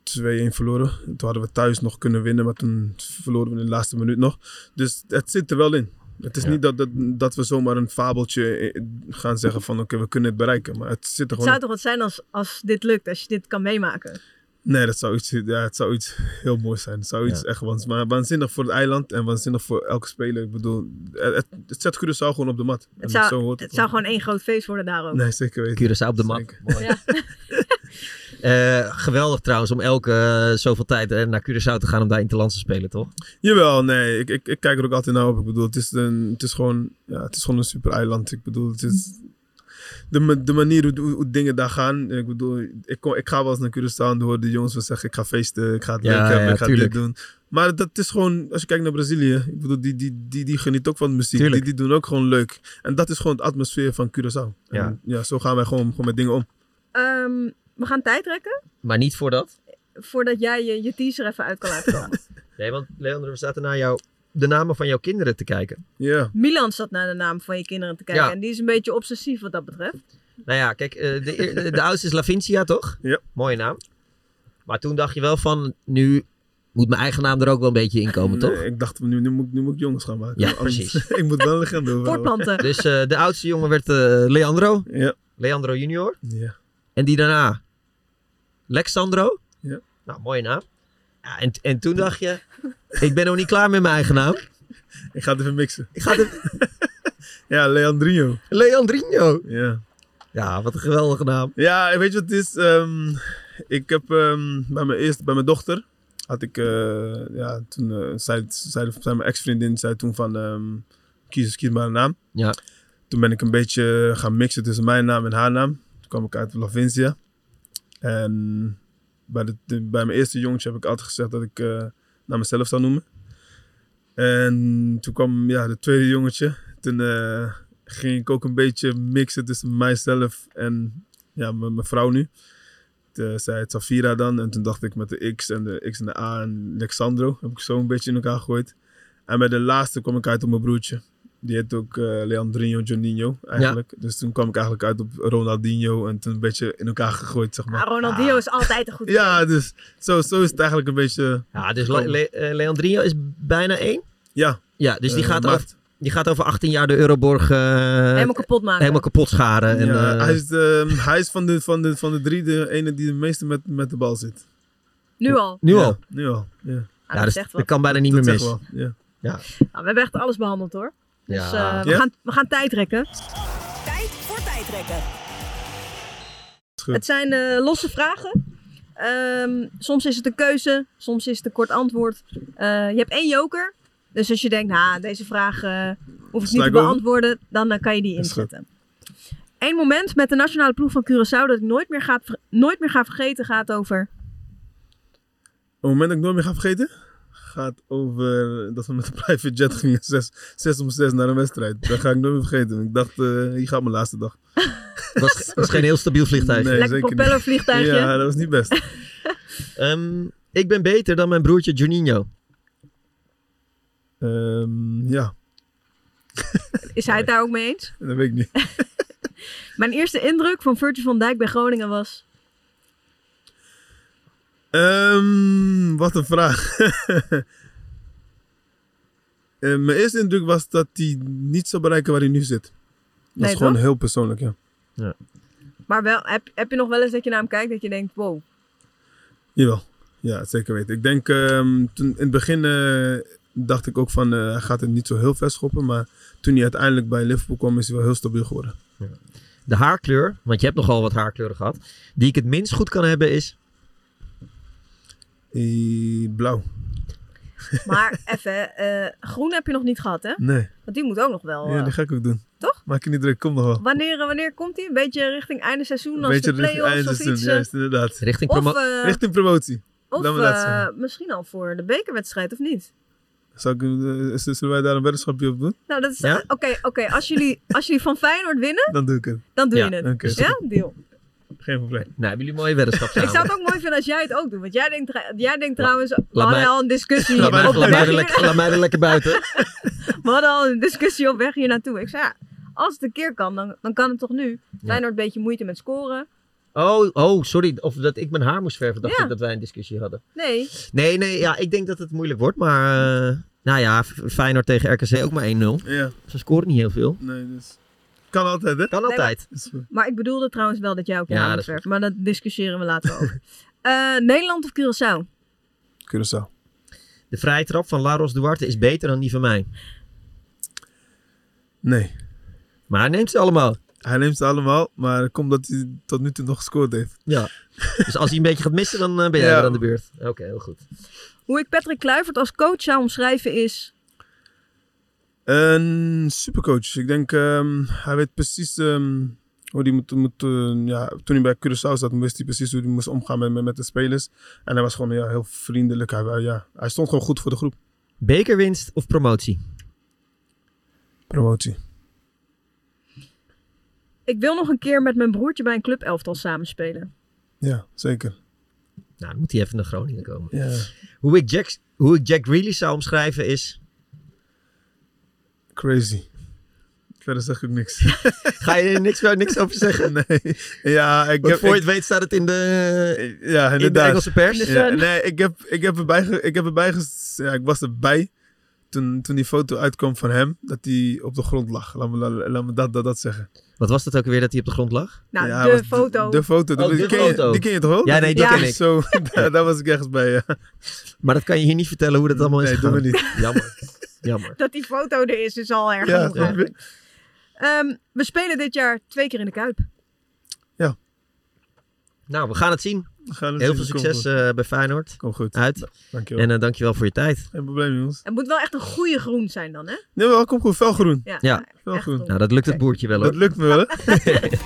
2-1 verloren. Toen hadden we thuis nog kunnen winnen, maar toen verloren we in de laatste minuut nog. Dus het zit er wel in. Het is Ja. niet dat, dat, dat we zomaar een fabeltje eh, gaan zeggen van oké, we kunnen het bereiken. Maar het zit er Het gewoon zou in. toch wat zijn als, als dit lukt, als je dit kan meemaken. Nee, dat zou iets, ja, het zou iets heel moois zijn. Het zou iets Ja. echt maar waanzinnig voor het eiland en waanzinnig voor elke speler. Ik bedoel, het, het, het zet Curaçao gewoon op de mat. Het zo zou, hoort het zou gewoon één groot feest worden daar ook. Nee, zeker weten. Curaçao op de. Mooi. Ja. Eh, geweldig trouwens om elke eh, zoveel tijd eh, naar Curaçao te gaan om daar interlands te spelen, toch? Jawel, nee, ik, ik, ik kijk er ook altijd naar op. Ik bedoel, het is, een, het is, gewoon, ja, het is gewoon een super eiland. Ik bedoel, het is de, ma- de manier hoe, hoe, hoe dingen daar gaan. Ik bedoel, ik, ik ga wel eens naar Curaçao en hoor de jongens wel zeggen, ik ga feesten, ik ga het Ja, leuk hebben, ja, ik ga tuurlijk. dit doen. Maar dat is gewoon, als je kijkt naar Brazilië, ik bedoel, die, die, die, die geniet ook van de muziek. Die, Tuurlijk. die doen ook gewoon leuk. En dat is gewoon de atmosfeer van Curaçao. Ja. En ja, zo gaan wij gewoon, gewoon met dingen om. Ehm, we gaan tijd trekken Maar niet voordat. voordat jij je, je teaser even uit kan laten komen. Nee, want Leander, we zaten naar jou, de namen van jouw kinderen te kijken. Ja, Milan zat naar de naam van je kinderen te kijken. Ja. En die is een beetje obsessief wat dat betreft. Nou ja, kijk, eh, de, de, de oudste is Lavincia, toch? Ja. Mooie naam. Maar toen dacht je wel van, nu moet mijn eigen naam er ook wel een beetje in komen, toch? Nee, ik dacht, nu, nu, moet, ik- nu moet ik jongens gaan maken. Ja, Anders- precies. ik moet wel een legende. Voortplanten. Dus eh, de oudste jongen werd eh, Leandro. Ja, Leandro junior. ja. En die daarna Lexandro. Ja. Nou, mooie naam. Ja, en, en toen dacht je, ik ben nog niet klaar met mijn eigen naam. Ik ga het even mixen. Ik ga de Ja, Leandrinho. Leandrinho. Ja. Ja, wat een geweldige naam. Ja, weet je wat het is? Ehm, ik heb ehm, bij mijn eerste, bij mijn dochter, had ik, eh, ja, toen eh, zei, zei, zei mijn ex-vriendin, zei toen van, ehm, kies, kies maar een naam. Ja. Toen ben ik een beetje gaan mixen tussen mijn naam en haar naam. Toen kwam ik uit Lavincia. En bij, de, de- bij mijn eerste jongetje heb ik altijd gezegd dat ik eh, naar mezelf zou noemen. En toen kwam ja, de tweede jongetje. Toen eh, ging ik ook een beetje mixen tussen mijzelf en ja, mijn vrouw nu. Toen zei het Safira dan. En toen dacht ik met de X en de X en de A en Alexandro. Heb ik zo een beetje in elkaar gegooid. En bij de laatste kwam ik uit op mijn broertje. Die heet ook eh, Leandrinho Juninho eigenlijk. Dus toen kwam ik eigenlijk uit op Ronaldinho. En toen een beetje in elkaar gegooid, zeg maar. Ah, Ronaldinho is altijd een goed Ja, dus zo, zo is het eigenlijk een beetje... Ja, dus Le- Le- eh, Leandrinho is bijna één. Ja, Ja, dus die, eh, gaat over, die gaat over 18 jaar de Euroborg Helemaal kapot maken. helemaal kapot scharen. En, ja, eh, hij, is de, hij is van de, van, de, van de drie de ene die de meeste met, met de bal zit. Nu al. nu Ja, al. Nu al, ja. Ah, Ja, dat dus dat kan bijna niet Dat meer mis. wel, ja. Nou, we hebben echt alles behandeld hoor. Dus Ja. eh, we, Ja? gaan, we gaan tijd trekken. Tijd voor tijdrekken. Het zijn eh, losse vragen. Ehm, soms is het een keuze, soms is het een kort antwoord. Eh, je hebt één joker. Dus als je denkt, nou, deze vraag eh, hoef ik niet te over? beantwoorden, dan kan je die inzetten. Eén moment met de nationale ploeg van Curaçao dat ik nooit meer, ga, nooit meer ga vergeten gaat over... Een moment dat ik nooit meer ga vergeten, gaat over dat we met de private jet gingen, zes, zes om zes naar een wedstrijd. Dat ga ik nooit meer vergeten. Ik dacht, eh, hier gaat mijn laatste dag. Het was, geen heel stabiel vliegtuig. Nee. lekker zeker niet. propellervliegtuigje. Ja, dat was niet best. Ehm, ik ben beter dan mijn broertje Juninho. Ehm, ja, Is hij het daar ook mee eens? dat weet ik niet. Mijn eerste indruk van Virgil van Dijk bij Groningen was... Ehm, wat een vraag. Eh, mijn eerste indruk was dat hij niet zou bereiken waar hij nu zit. Dat Nee, is gewoon toch? heel persoonlijk, ja. Maar wel, heb, heb je nog wel eens dat je naar hem kijkt dat je denkt, wow. Jawel. Ja, zeker weten. Ik denk, ehm, toen, in het begin eh, dacht ik ook van, eh, hij gaat het niet zo heel ver schoppen. Maar toen hij uiteindelijk bij Liverpool kwam, is hij wel heel stabiel geworden. De haarkleur, want je hebt nogal wat haarkleuren gehad. Die ik het minst goed kan hebben is... Eh, blauw. Maar even, eh, groen heb je nog niet gehad, hè? Nee, Want die moet ook nog wel. ja, eh, die ga ik ook doen. Toch? Maak je niet druk, kom nog wel. wanneer, wanneer komt die? Een beetje richting einde seizoen Een als beetje de richting play-offs einde of seizoen, iets? juist, inderdaad. Richting of eh, Richting promotie. of eh, misschien al voor de bekerwedstrijd, of niet? Zal ik, zullen wij daar een weddenschapje op doen? Nou, dat is... Ja? Oké, oké. Als, jullie, als jullie van Feyenoord winnen, Dan doe ik het. dan doe Ja, je het. oké. Ja? Deal. Geen probleem. Nou, hebben jullie mooie weddenschap Ik samen. zou het ook mooi vinden als jij het ook doet. Want jij denkt, jij denkt trouwens... We hadden mij- al een discussie Laat mij, op laat, mij weg er hier- lekker, laat mij er lekker buiten. We hadden al een discussie op weg hier naartoe. Ik zei, ja, als het een keer kan, dan, dan kan het toch nu? Feyenoord een beetje moeite met scoren. Oh, oh, sorry. Of dat ik mijn haar moest verven, dacht Ja. ik dat wij een discussie hadden. Nee, Nee, nee, ja, ik denk dat het moeilijk wordt. Maar, eh, nou ja, Feyenoord tegen RKC ook maar 1-0. Ja, Ze scoren niet heel veel. nee, dus... Kan altijd, hè? Kan altijd. Maar ik bedoelde trouwens wel dat jij ook Ja. Maar dat discussiëren we later over. Eh, Nederland of Curaçao? Curaçao. De vrije trap van Laros Duarte is beter dan die van mij. Nee. Maar hij neemt ze allemaal. Hij neemt ze allemaal, maar het komt dat hij tot nu toe nog gescoord heeft. Ja. dus als hij een beetje gaat missen, dan eh, ben jij Ja. weer aan de beurt. Oké, heel goed. Hoe ik Patrick Kluivert als coach zou omschrijven is... Een supercoach. Ik denk, ehm, hij weet precies ehm, hoe hij moet, moet eh, ja, toen hij bij Curaçao zat, wist hij precies hoe hij moest omgaan met, met, met de spelers. En hij was gewoon ja, heel vriendelijk. Hij, hij- ja, hij stond gewoon goed voor de groep. Bekerwinst of promotie? Promotie. Ik wil nog een keer met mijn broertje bij een clubelftal samenspelen. Ja, zeker. Nou, dan moet hij even naar Groningen komen. Ja. Hoe ik Jack, hoe ik Jack Grealish zou omschrijven is... Crazy. Verder zeg ik niks. Ga je er niks, niks over zeggen? nee. Ja, ik Want heb... voor je ik- het weet staat het in de, ja, in de. Engelse pers. Ja, nee, ik heb, ik heb erbij, ik heb erbij ges- ja, ik was erbij toen, toen die foto uitkwam van hem, dat hij op de grond lag. Laat me, la- laat me dat, dat, dat zeggen. Wat was dat ook weer dat hij op de grond lag? Nou, Ja, de was foto. De, foto, Oh, die, de ken foto. Je, die ken je toch wel? Ja, nee, die Ja. ken ik. Zo, daar, daar was ik ergens bij, ja. Maar dat kan je hier niet vertellen hoe dat allemaal is Nee, doen we niet. Jammer. Jammer. Dat die foto er is, is al erg Ja, eigenlijk. Ehm, we spelen dit jaar twee keer in de Kuip. Nou, we gaan het zien. We gaan het Heel zien. veel succes goed. eh, bij Feyenoord. Kom goed. Uit. Dankjewel. En eh, dankjewel voor je tijd. Geen probleem, jongens. Het moet wel echt een goede groen zijn dan, hè? Nee, wel, kom goed. Felgroen. Ja, Felgroen. echt Nou, groen. Nou, dat lukt het boertje wel hoor. Dat lukt me wel, hè?